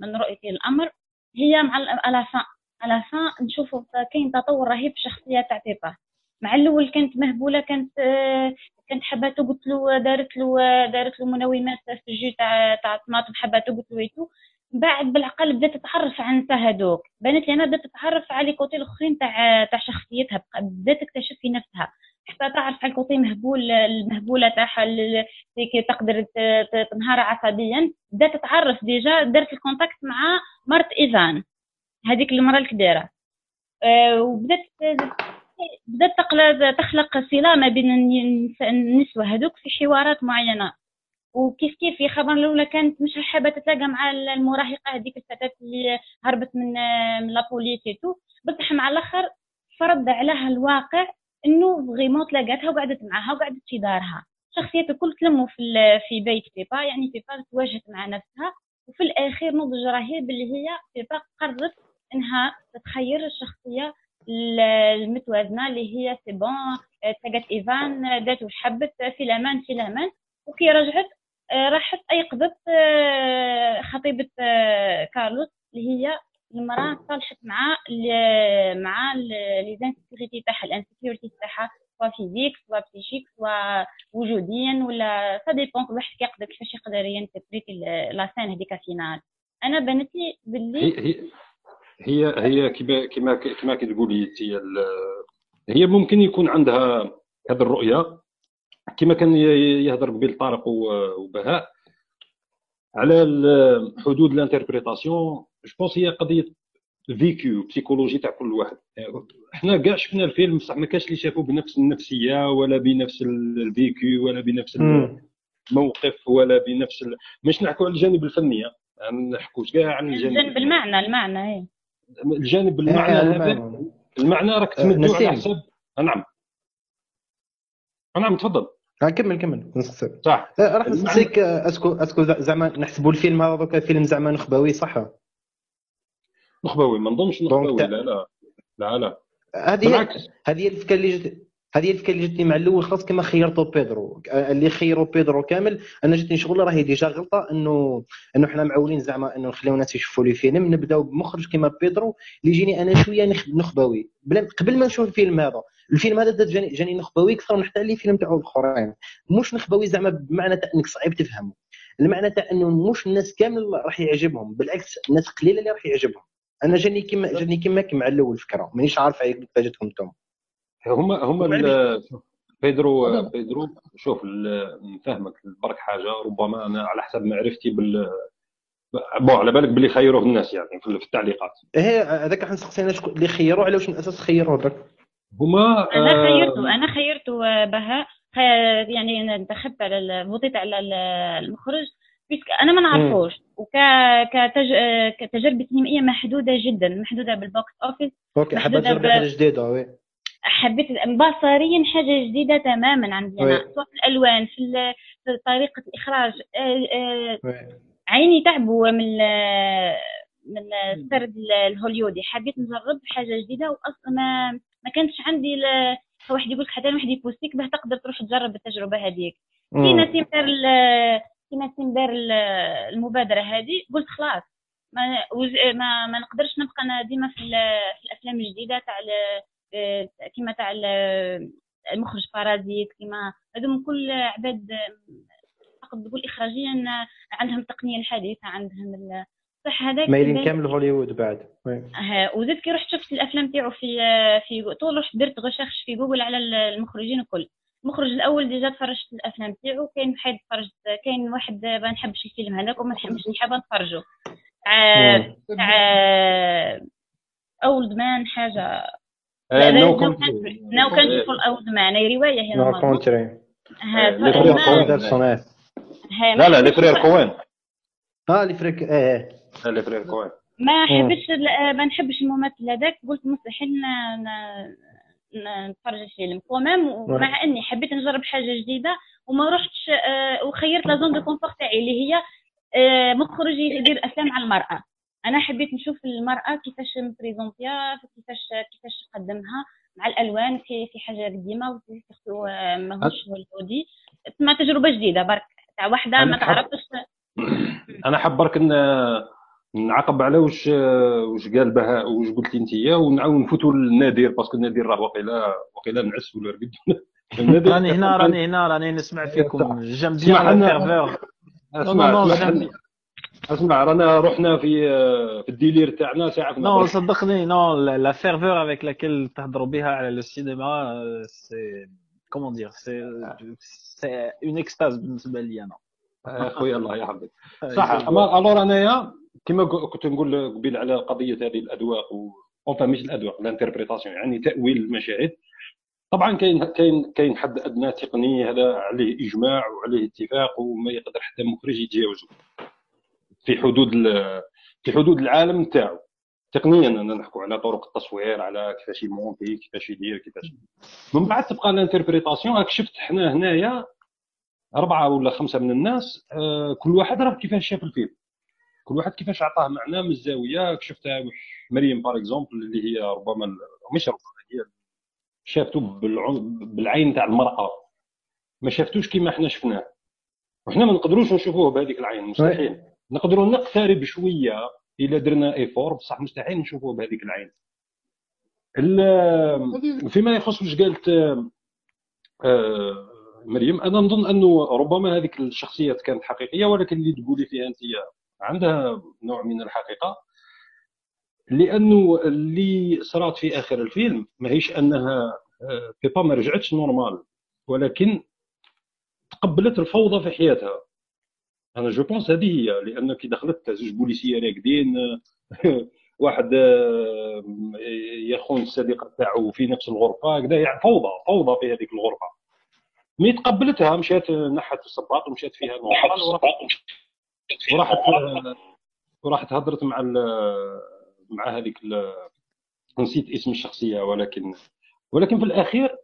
S2: من رؤيتي الامر هي مع الافان على فان نشوفوا كاين تطور رهيب في الشخصيه تاع بيبا مع الأول كانت مهبولة كانت كانت حباتو قلت له دارت له دارت له منومات في الجو تاع تاع الطماطم حباتو قلت له ويتو. بعد بالعقل بدأت تتعرف عن هذوك بانت لي أنا بدأت تتعرف على الكوتي الأخرين تاع تاع شخصيتها. بدأت تكتشف في نفسها. حتى تعرف على ال côté مهبول المهبولة تاعها كي تقدر تنهار عصبيا. بدأت تتعرف déjà دارت ال contact مع مرت إيفان. هذيك المراه الكبيرة. أه وبدأت بدأت تخلق صلة ما بين النسوة هذوك في حوارات معينة. وكيف كيف في خبر الأولى كانت مش حابة تتلاقى مع المراهقة هذيك الفتاة اللي هربت من من la police تو بصح مع الآخر فرض عليها الواقع إنه vraiment تلاقاتها وقعدت معها وقعدت في دارها. شخصيته كل تلموا في في بيت بيبا يعني بيبا تواجهت مع نفسها. وفي الأخير نضج رهيب اللي هي بيبا قررت إنها تتخير الشخصية المتوازنة اللي هي c'est bon تلقات إيفان دات وحبت في الأمان في الأمان. وكي رجعت آه، راحت ايقظت آه، خطيبة آه، كارلوس اللي هي المرأة صالحت مع مع les تاعها ال insécurités تاعها soit physique soit psychique soit وجوديا ولا ça dépend كل واحد كيقدر كيفاش يقدر ي interpréter la scène هذيك finale أنا بانت لي باللي
S1: هي هي كما كما كما كتقولي أنت هي ممكن يكون عندها هذه الرؤية كما كان يهضر قبيل طارق وبهاء على حدود ال interprétation je pense هي قضية ال vécu psychologique تاع كل واحد. إحنا كاع شفنا الفيلم بصح ما كاش اللي شافوه بنفس النفسية ولا بنفس ال vécu ولا بنفس الموقف ولا بنفس ال... مش نحكوا على الجانب الفني ما نحكوش كاع عن الجانب
S2: الجانب المعنى المعنى هي.
S1: الجانب المعنى هذا المعنى. راك تمدوا على حساب. نعم. نعم تفضل.
S4: كمل كمل.
S1: صح.
S4: راح نسقسيك est-ce que est-ce que زعما نحسبوا الفيلم هذا دوكا فيلم زعما نخبوي صح؟
S1: نخبوي ما نظنش نخبوي. لا لا. لا لا.
S4: هذه هذه الفكرة اللي جت هذه الفكرة اللي جاتني مع الأول خلاص كما خيرتو بيدرو. اللي خيروا بيدرو كامل أنا جاتني شغل راهي déjà غلطة إنه إنه حنا معولين زعما إنه نخليو الناس يشوفوا les films نبداو بمخرج كما بيدرو اللي يجيني أنا شوية نخبوي. قبل ما نشوف الفيلم هذا. الفيلم هذا جاني, جاني نخبوي أكثر من حتى les films تاعو الأخرين. مش نخبوي زعما بمعنى تاع إنك صعيب تفهمه المعنى تاع إنه مش الناس كامل راح يعجبهم. بالعكس الناس قليلة اللي راح يعجبهم. أنا جاني كيما جاني كيما مع الأول فكرة. مانيش عارف كيفاش جاتكم أنتم
S1: هما هما بيدرو بيدرو شوف نفهمك برك حاجة ربما أنا على حسب معرفتي بال bon على بالك باللي خيروه الناس يعني في التعليقات.
S4: إيه هذاك حنا سقسينا شكون اللي خيروه على واش من أساس خيروه درك
S2: هما أنا آه، خيرته أنا خيرته آه، بهاء يعني انتخبت على votit على المخرج أنا ما نعرفوش. وك كتج... كتجربة سينمائية محدودة جدا محدودة بال box
S4: office okay حبيت تجرب حاجة جديدة oui.
S2: حبيت بصريا حاجة جديدة تماما عندي أنا سواء في الالوان في, طريقة الإخراج. آه، عيني تعبوا من من السرد الهوليودي. حبيت نجرب حاجة جديدة واصلا ما ما كانش عندي ل... واحد يقول لك حتى واحد يبوسطيك باه تقدر تروح تجرب التجربة هذيك. كي نسيم دار كي نسيم دار المبادرة هذه. قلت خلاص ما ما, ما نقدرش نبقى أنا ديما في, في الأفلام الجديدة تاع كيما تاع المخرج بارازيت كيما هذوم كل عباد تقدر تقول اخراجيا عندهم التقنيه الحديثة عندهم
S4: صح هذاك مايلين كامل هوليوود بعد.
S2: وزدت كي رحت شفت الأفلام تاعو في في طول رحت درت recherche في جوجل على المخرجين الكل. المخرج الأول déjà تفرجت الأفلام تاعو كاين واحد تفرجت كاين واحد ما نحبش الفيلم هذاك وما نحبش نحب نتفرجو. تاع تاع كان حاجة
S1: آه،
S2: لا،
S1: نو
S2: نو
S1: كونتري
S2: نو كان في الأول معنى رواية هي
S1: No.
S2: Country
S1: les
S4: frères
S2: ها
S1: لا لا
S2: ما
S1: لي فرير كوين
S4: آه اللي فريك إيه
S1: آه، les frères Coen
S2: ما ال- ما نحبش الممثل هذاك. قلت مستحيل ن- ن- ن- نتفرج الفيلم. quand même ومع إني حبيت نجرب حاجة جديدة وما رحتش آه، وخيرت la zone de confort تاعي اللي هي آه، مخرج يدير أفلام على المرأة. أنا حبيت نشوف المرأة كيفاش م présentيا كيفاش كيفاش قدمها مع الألوان في في حاجة قديمه وفي surtout آه، ماهوش هوليوودي. تسمى تجربة جديدة برك. تاع واحدة
S1: أنا
S2: ما تعرفش
S1: أنا حاب برك نعقب على واش واش قال بهاء واش قلتي أنت ونعاود نفوتوا للنادر parce que النادر راه وقيلا وقيلا نعس ولا رقد. النادر
S5: راني هنا راني هنا راني نسمع فيكم. j'aime bien
S1: اسمع
S5: لا
S1: لنا.
S5: ferveur
S1: اسمع اسمع, رانا رحنا في في ال délire تاعنا ساعة
S5: non صدقني non la ferveur avec laquelle تهضروا بها على le cinéma c'est comment dire c'est c'est une extase بالنسبة لي أنا.
S1: اخويا الله يحفظك. صح أما alors انايا كما كنت نقول قبيل على قضية هذه الأذواق و enfin مش الأذواق ال interprétation يعني تأويل المشاهد. طبعا كاين كاين كاين حد أدنى تقني هذا عليه إجماع وعليه اتفاق وما يقدر حتى مخرج يتجاوزه. في حدود في حدود العالم تاعو تقنيا أنا نحكوا على طرق التصوير على كيفاش ي monter كيفاش يدير كيفاش من بعد تبقى ال interprétation. راك شفت حنا هنايا أربعة ولا خمسة من الناس آه، كل واحد راه كيفاش شاف الفيلم. كل واحد كيفاش عطاه معناه من الزاوية. شفتها مريم par exemple اللي هي ربما مش ربما هي شافته بالعين تاع المرأة. ما شافتوش كيما حنا شفناه. وحنا ما نقدروش نشوفوه بهذيك العين مستحيل. نقدروا نقترب شوية الا درنا effort بصح مستحيل نشوفوه بهذيك العين. ال- فيما يخص واش قالت آه، مريم أنا نظن أنه ربما هذيك الشخصيات كانت حقيقية ولكن اللي تقولي فيها أنت عندها نوع من الحقيقة. لأنه اللي صرات في آخر الفيلم ماهيش أنها آه، بيبا ما رجعتش normal ولكن تقبلت الفوضى في حياتها. أنا je pense هذه هي لأن كي دخلت زوج بوليسية راقدين واحد آه، يخون الصديقه تاعو في نفس الغرفة كذا يعني فوضى فوضى في هذيك الغرفة. mais تقبلتها مشات نحت الصباط ومشات فيها normal وراحت وراحت هضرت مع ال- مع هذيك نسيت اسم الشخصية ولكن ولكن في الأخير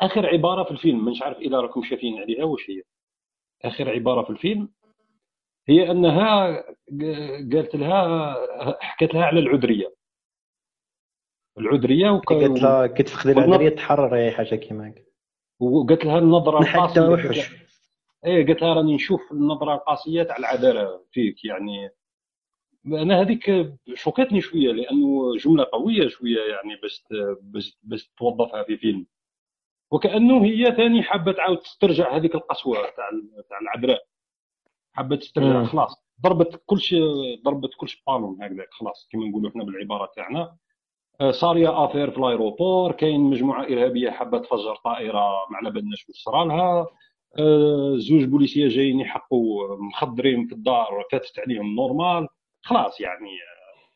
S1: آخر عبارة في الفيلم مش عارف اذا راكم شايفين عليها واش هي؟ آخر عبارة في الفيلم هي أنها قالت لها حكت لها على العذرية. العذرية وك-
S4: قالت لها
S1: والنظ-
S4: العذرية تحرر أي حاجة كيما هكا.
S1: وقالت لها النظرة
S4: القاسية
S1: إيه قالت لها راني نشوف النظرة القاسية تاع العدالة فيك يعني. أنا هذيك choquاتني شوية لأنه جملة قوية شوية يعني باش باش توظفها في فيلم. وكأنه هي ثاني حابه تعاود تسترجع هذيك القسوة تاع تاع العذراء. حابه تسترجع. خلاص. ضربت كل شيء ضربت كل شيء بالون هكذاك خلاص. كما نقولوا إحنا بالعبارة تاعنا. آه، صاريه affaire في ال aéroport كاين مجموعة إرهابية حابه تفجر طائرة ما على بالناش واش صرالها آه، زوج بوليسية جايين يحقوا مخدرين في الدار فاتت عليهم normal خلاص يعني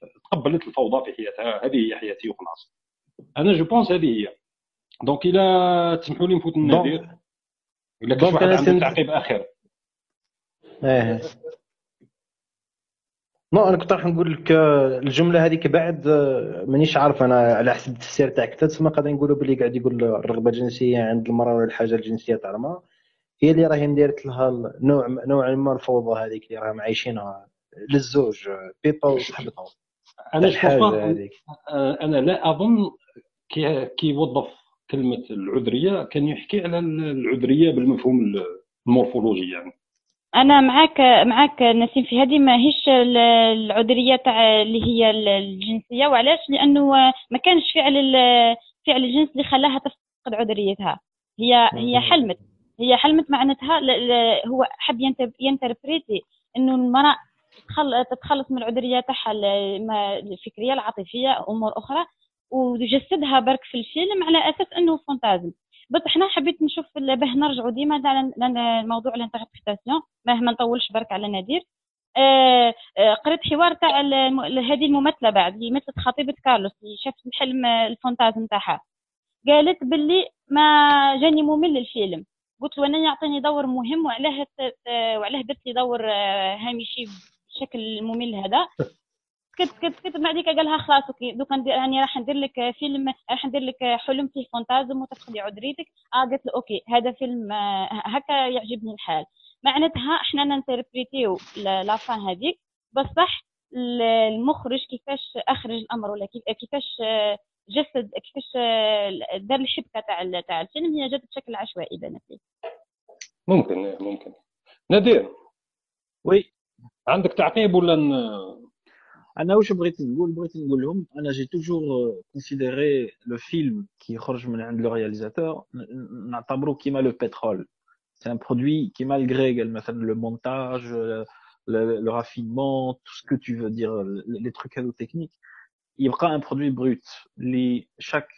S1: آه، تقبلت الفوضى في حياتها. هذه هي حياتي وخلاص. أنا je pense هذه هي. donc إلى تسمحوا لي نفوت النادر إلا
S4: donc
S1: واحد
S4: أنا
S1: عنده تعقيب آخر.
S4: إيه non أنا كنت راح نقول لك آه، الجملة هذيك بعد آه، مانيش عارف أنا على حسب التفسير تاعك. تسمى قادر نقولوا باللي قاعد يقول الرغبة الجنسية عند المرأة ولا الحاجة الجنسية تاع المراه هي اللي راهي نديرت لها نوع نوعا ما الفوضى هذيك اللي راهم عايشينها للزوج بيبا وصاحبتها أنا
S1: آه، أنا لا أظن كي كي وظف كلمة العذرية كان يحكي على العذرية بالمفهوم ال morphologique يعني.
S2: أنا معاك معاك نسيم في هذه ماهيش ال- العذرية تاع اللي هي ال- الجنسية. وعلاش؟ لأنه ما كانش فعل فعل الجنس اللي خلاها تفقد عذريتها. هي هي. حلمت. هي حلمت معناتها هو حب ينتر- ينterpréter إنه المرأة تخل- تتخلص من العذرية تاعها الفكرية العاطفية أمور أخرى. وجسدها برك في الفيلم على أساس إنه fantasme. بس إحنا حبيت نشوف باه نرجعوا ديما على على موضوع ال interprétation مهما نطولش برك على نادر آه، آه، قريت حوار تاع هذه الممثلة بعد هي مثلت خطيبة كارلوس اللي شافت الحلم ال fantasme نتاعها قالت باللي ما جاني ممل الفيلم. قلت له أنا يعطيني دور مهم وعلاه وعلاه درت لي دور آه، هامشي بشكل ممل هذا. سكت سكت سكت بعديك قال لها خلاص OK. donc ندير راني راح ندير لك فيلم راح ندير لك حلم فيه fantasme وتدخلي عذريتك آه قلت له OK هذا فيلم آه هكا يعجبني الحال. معناتها إحنا ن interpréter و la fin هذيك بصح المخرج كيفاش أخرج الأمر ولا كيفاش آه، جسد كيفاش آه، دار الحبكة تاع تاع الفيلم هي جات بشكل عشوائي بانت لي
S1: ممكن إيه، ممكن. نادير
S5: oui.
S1: عندك تعقيب ولا
S5: أنا واش بغيت نقول بغيت نقول لهم أنا جي toujours considéré le film كي يخرج من عند le réalisateur نعتبرو كيما le pétrole c'est un produit كي malgré قال مثلا le montage le, raffinement, tout ce que tu veux dire, les trucs هذو techniques, يبقى un produit brut ل chaque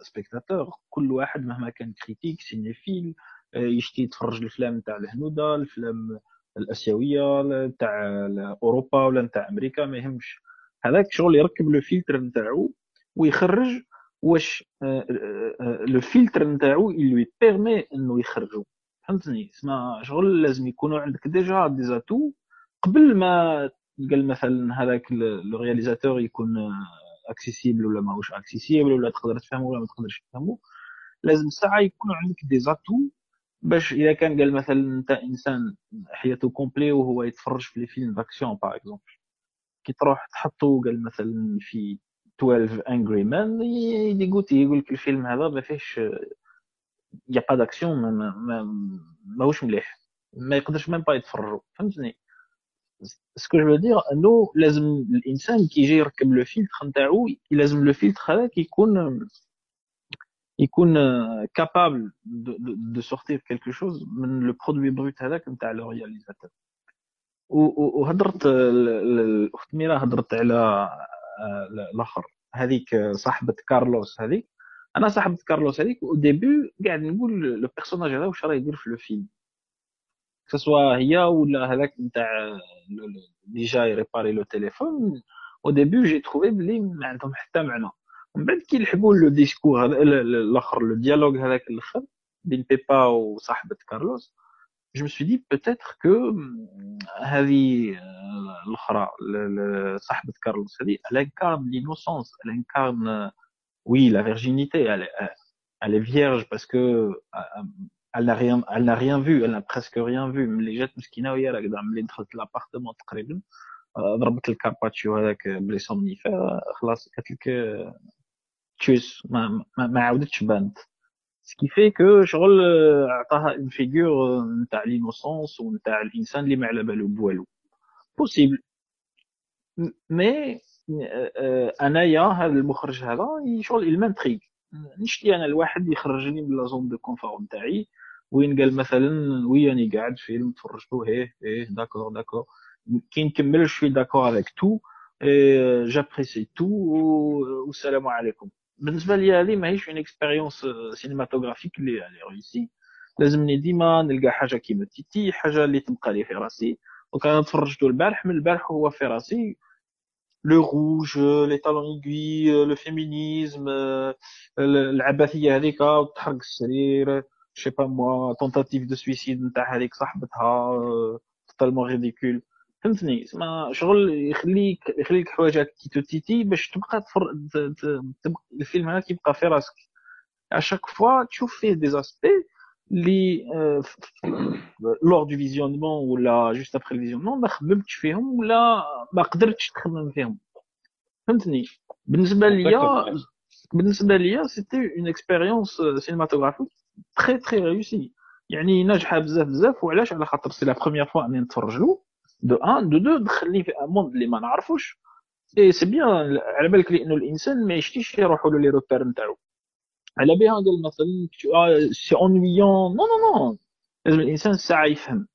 S5: spectateur كل واحد مهما كان critique cinéphile يشتي يتفرج الافلام تاع الهنوده الافلام الأسيوية تاع أوروبا ولا تاع أمريكا ما يهمش. هذاك شغل يركب le filtre نتاعو ويخرج واش le filtre نتاعو lui permet إنه يخرجو. فهمتني؟ اسمع شغل لازم يكونوا عندك déjà des atouts قبل ما قال مثلا هذاك le réalisateur يكون accessible ولا ماهوش accessible ولا تقدر تفهمه ولا ما تقدرش تفهمه لازم ساعة يكون عندك des atouts باش إذا كان قال مثلا أنت إنسان حياته complet وهو يتفرج في les films d'action par exemple كي تروح تحطو قال مثلا في 12 Angry Men ي dégoûter يقول لك الفيلم هذا ما فيهش يا pas d'action ما ماهوش مليح ما يقدرش même pas يتفرجوا فهمتني؟ ce que je veux dire أنه لازم الإنسان كي يجي يركب le filtre نتاعو لازم le filtre هذاك يكون يكون capable de sortir quelque chose من le produit brut هذاك نتاع le réalisateur وهضرت الاخت ميرا هضرت على الآخر. هذيك صاحبة كارلوس هذيك. أنا صاحبة كارلوس هذيك au début قاعد نقول le personnage هذا واش راه يدير في le film سواء هي ولا هذاك نتاع اللي جاي réparer le téléphone au début j'ai trouvé بلي ما عندهم حتى معنى. من بعد كي لحقوا le discours هذا الآخر le dialogue هذاك الآخر بين بيبا وصاحبة كارلوس je me suis dit peut-être que هذه الأخرى صاحبة كارلوس هذه elle incarne l'innocence elle incarne oui la virginité elle est, elle est vierge parce que elle n'a rien elle n'a rien vu elle n'a presque rien vu. ملي جات مسكينه وهي راكده ملي دخلت l'appartement تقريبا ضربت ال gazpacho هذاك بلي somnifère خلاص قالت لك tchouss ما, ما, ما عاودتش بانت. ce qui fait que شغل عطاها une figure نتاع l'innocence ونتاع الإنسان اللي ما على بالو بوالو. بوسيبل مي أنايا هذا المخرج هذا شغل المانتريك نشتي أنا الواحد يخرجني من لا زون دو كونفور نتاعي وين قال مثلا وي راني قاعد فيلم تفرجتو هيه هيه داكور داكور كي نكمل شوي داكور افيك تو جابريسي تو والسلام عليكم. بالنسبة لي هذه ماهيش اون اكسبيريونس سينماتوغرافيك اللي اللي ريسي لازمني ديما نلقى حاجة كيما تيتي حاجة اللي تبقى لي في راسي. وكان تفرجتو البارح من البارح هو في راسي. لو روج لي طالون ايغوي لو فيمينيزم العبثية هذيك وتحرق السرير شي با موا تونتاتيف دو سويسيد نتاع هذيك صاحبتها توتالمون ريديكول فهمتني؟ اسمع شغل يخليك يخليك حوايج كي تيتي باش تبقى تفر... تبقى الفيلم هذا كيبقى في راسك. اشاك فوا تشوف فيه دي زاسبي اللي لور دو فيزيونمون ولا جوست ابخي الفيزيونمون ما خممتش فيهم ولا ما قدرتش تخمم فيهم. فهمتني؟ بالنسبة ليا بالنسبة ليا سيتي اون اكسبيريونس سينماتوغرافيك تري تري ريوسي يعني ناجحة بزاف بزاف وعلاش؟ على خاطر سي لا بروميير فوا اني نتفرج له. دو ان دو دو دخلني في ان موند اللي ما نعرفوش. اي سي بيان على بالك لأنه الإنسان ما يشتيش يروحوا له لي روبير نتاعو. على بها قال مثلا سي اونويون نو نو نو لازم الإنسان ساعة يفهم.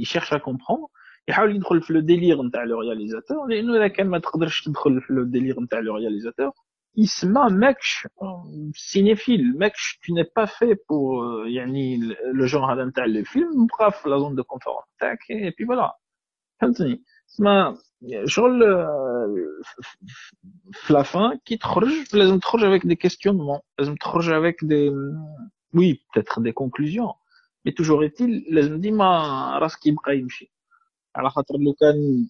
S5: يشيرش ا كومبخون يحاول يدخل في لو ديليغ نتاع لو رياليزاتور لأنه إذا كان ما تقدرش تدخل في لو ديليغ نتاع لو رياليزاتور يسمى ماكش سينيفيل ماكش tu n'es pas fait pour يعني لو جون هذا نتاع لو فيلم بقى في لا زون دو كونفور تاعك اي بي فوالا فهمتني؟ تسمى شغل آه، في la fin كي تخرج لازم تخرج avec des questionnements لازم تخرج avec des oui peut-être des conclusions mais toujours est-il لازم ديما راسك يبقى يمشي. على خاطر لو كان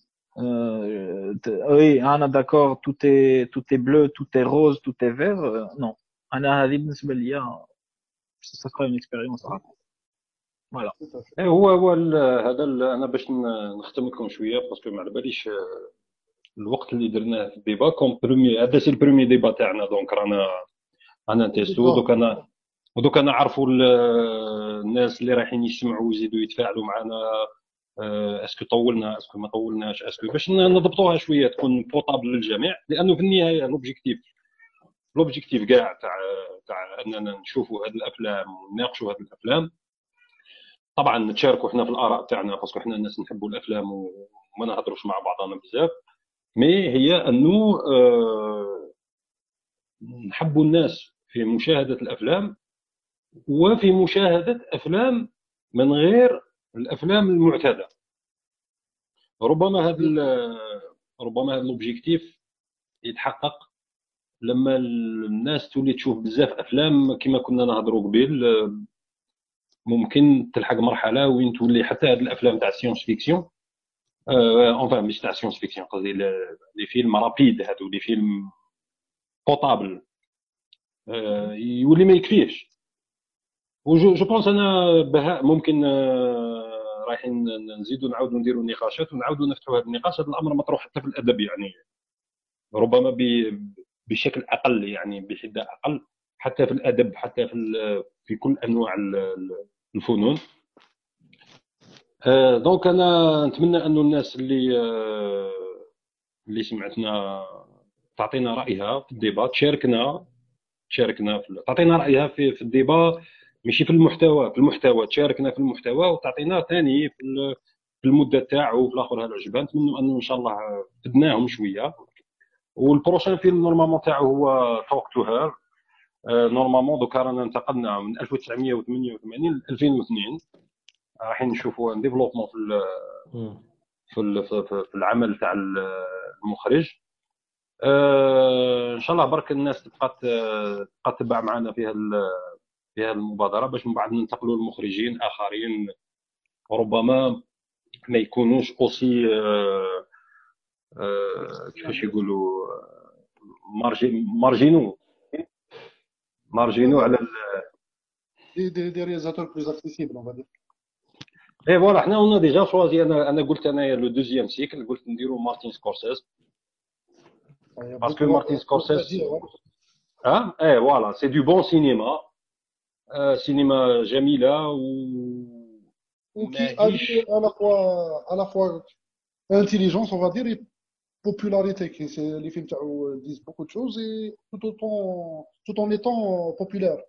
S5: oui أنا d'accord tout est tout est bleu tout est rose tout est vert non أنا هذه بالنسبة ليا ça sera une expérience voilà
S1: إيه هو هو هذا أنا باش نختم لكم شوية parce que ما على باليش الوقت اللي درناه في ال débat comme promis هذا c'est ال premier débat تاعنا donc رانا أنا نتيستو. دوك أنا ودوك أنا عرفوا الناس اللي رايحين يسمعوا ويزيدوا يتفاعلوا معنا est-ce que طولنا est-ce que ما طولناش est-ce que باش نضبطوها شوية تكون potable للجميع لأنه في النهاية l'objectif l'objectif كاع تاع تاع أننا نشوفوا هذه الأفلام ونناقشوا هذه الأفلام. طبعا نتشاركوا إحنا في الآراء تاعنا parce que إحنا الناس نحبوا الأفلام وما نهضروش مع بعضنا بزاف mais هي أنه آه، نحبوا الناس في مشاهدة الأفلام وفي مشاهدة أفلام من غير الأفلام المعتادة. ربما هذا ربما هذا ال objectif يتحقق لما الناس تولي تشوف بزاف أفلام كما كنا نهضروا قبيل ممكن تلحق مرحلة وين تولي حتى هاد الأفلام تاع ال science-fiction enfin مش تاع ال science-fiction قصدي les films rapides هادو les films potables يولي ما يكفيش و je je pense أنا بهاء ممكن رايحين نزيدوا نعاودوا نديروا نقاشات ونعاودوا نفتحوا هذا النقاش. هذا الأمر مطروح حتى في الأدب يعني ربما بشكل أقل يعني بحدة أقل حتى في الأدب حتى في في كل أنواع الفنون donc أنا نتمنى أنه الناس اللي اللي سمعتنا تعطينا رأيها في ال débat تشاركنا تشاركنا في تعطينا رأيها في في ال débat ماشي في المحتوى في المحتوى تشاركنا في المحتوى وتعطينا ثاني في في المدة تاعو في الآخر هذا عجبان نتمنى أنه إن شاء الله فدناهم شوية. وال prochain film normalement تاعو هو Talk to Her normalement دوكا رانا انتقلنا من 1988 ل 2002 رايحين نشوفوا un développement في في في العمل تاع المخرج. إن شاء الله برك الناس تبقى تبقى تتبع معنا في في هذه المبادرة باش من بعد ننتقلوا لمخرجين آخرين. ربما ما يكونوش aussi كيفاش يقولوا marginaux. marginaux على
S3: des des des réalisateurs plus accessibles on va dire
S1: اي voilà حنا قلنا déjà choisi أنا أنا قلت انايا le deuxième cycle قلت نديرو مارتين سكورسيز parce que مارتين سكورسيز آه اي voilà c'est du bon cinéma سينما جميله و
S3: وكي à la fois à la fois intelligence on va dire et popularité qui c'est les films تاعو disent beaucoup de choses et tout en tout en étant populaire.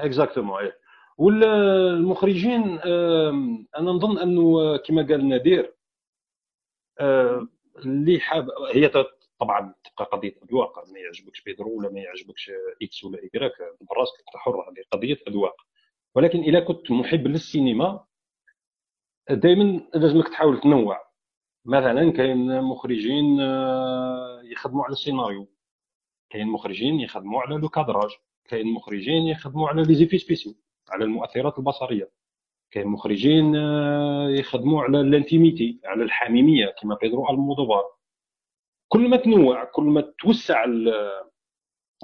S1: exactement اي والمخرجين أنا نظن انه كما قال نادير اللي حاب هي طبعا تبقى قضيه اذواق ما يعجبكش بيدرو ولا ما يعجبكش x ولا ايكراك براسك انت حر هذه قضيه اذواق ولكن اذا كنت محب للسينما دائما لازمك تحاول تنوع مثلا كاين مخرجين آه، يخدموا على السيناريو. كاين مخرجين يخدموا على le cadrage كاين مخرجين يخدموا على les effets spéciaux على المؤثرات البصرية. كاين مخرجين آه، يخدموا على ال intimité على الحميمية كما بيدرو ألمودوفار. كل ما تنوع كل ما توسع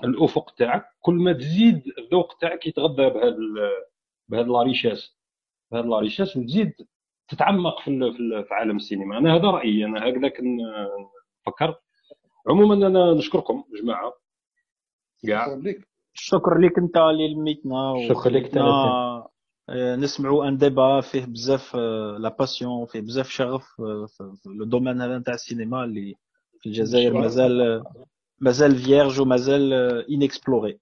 S1: الأفق تاعك كل ما تزيد الذوق تاعك يتغذى بهذا بهذا la richesse بهذا la richesse وتزيد تتعمق في في عالم السينما. أنا هذا رأيي. أنا هكذا كنفكر عموما أنا نشكركم جماعة.
S5: كاع الشكر لك. أنت اللي لميتنا
S4: شكرا لك
S5: آه، نسمعوا un débat فيه بزاف la آه، passion فيه بزاف شغف آه، في le domaine هذا نتاع السينما اللي في الجزائر مازال مازال vierge ومازال inexploré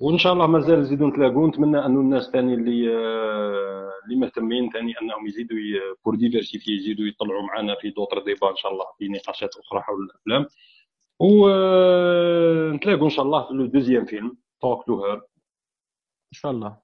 S1: وإن شاء الله مازال نزيدوا نتلاقوا نتمنى أنه الناس ثاني اللي اللي مهتمين ثاني أنهم يزيدوا pour diversifier يزيدوا يطلعوا معنا في d'autres débats إن شاء الله في نقاشات أخرى حول الأفلام. ونتلاقوا إن شاء الله في le deuxième film Talk to Her
S5: إن شاء الله.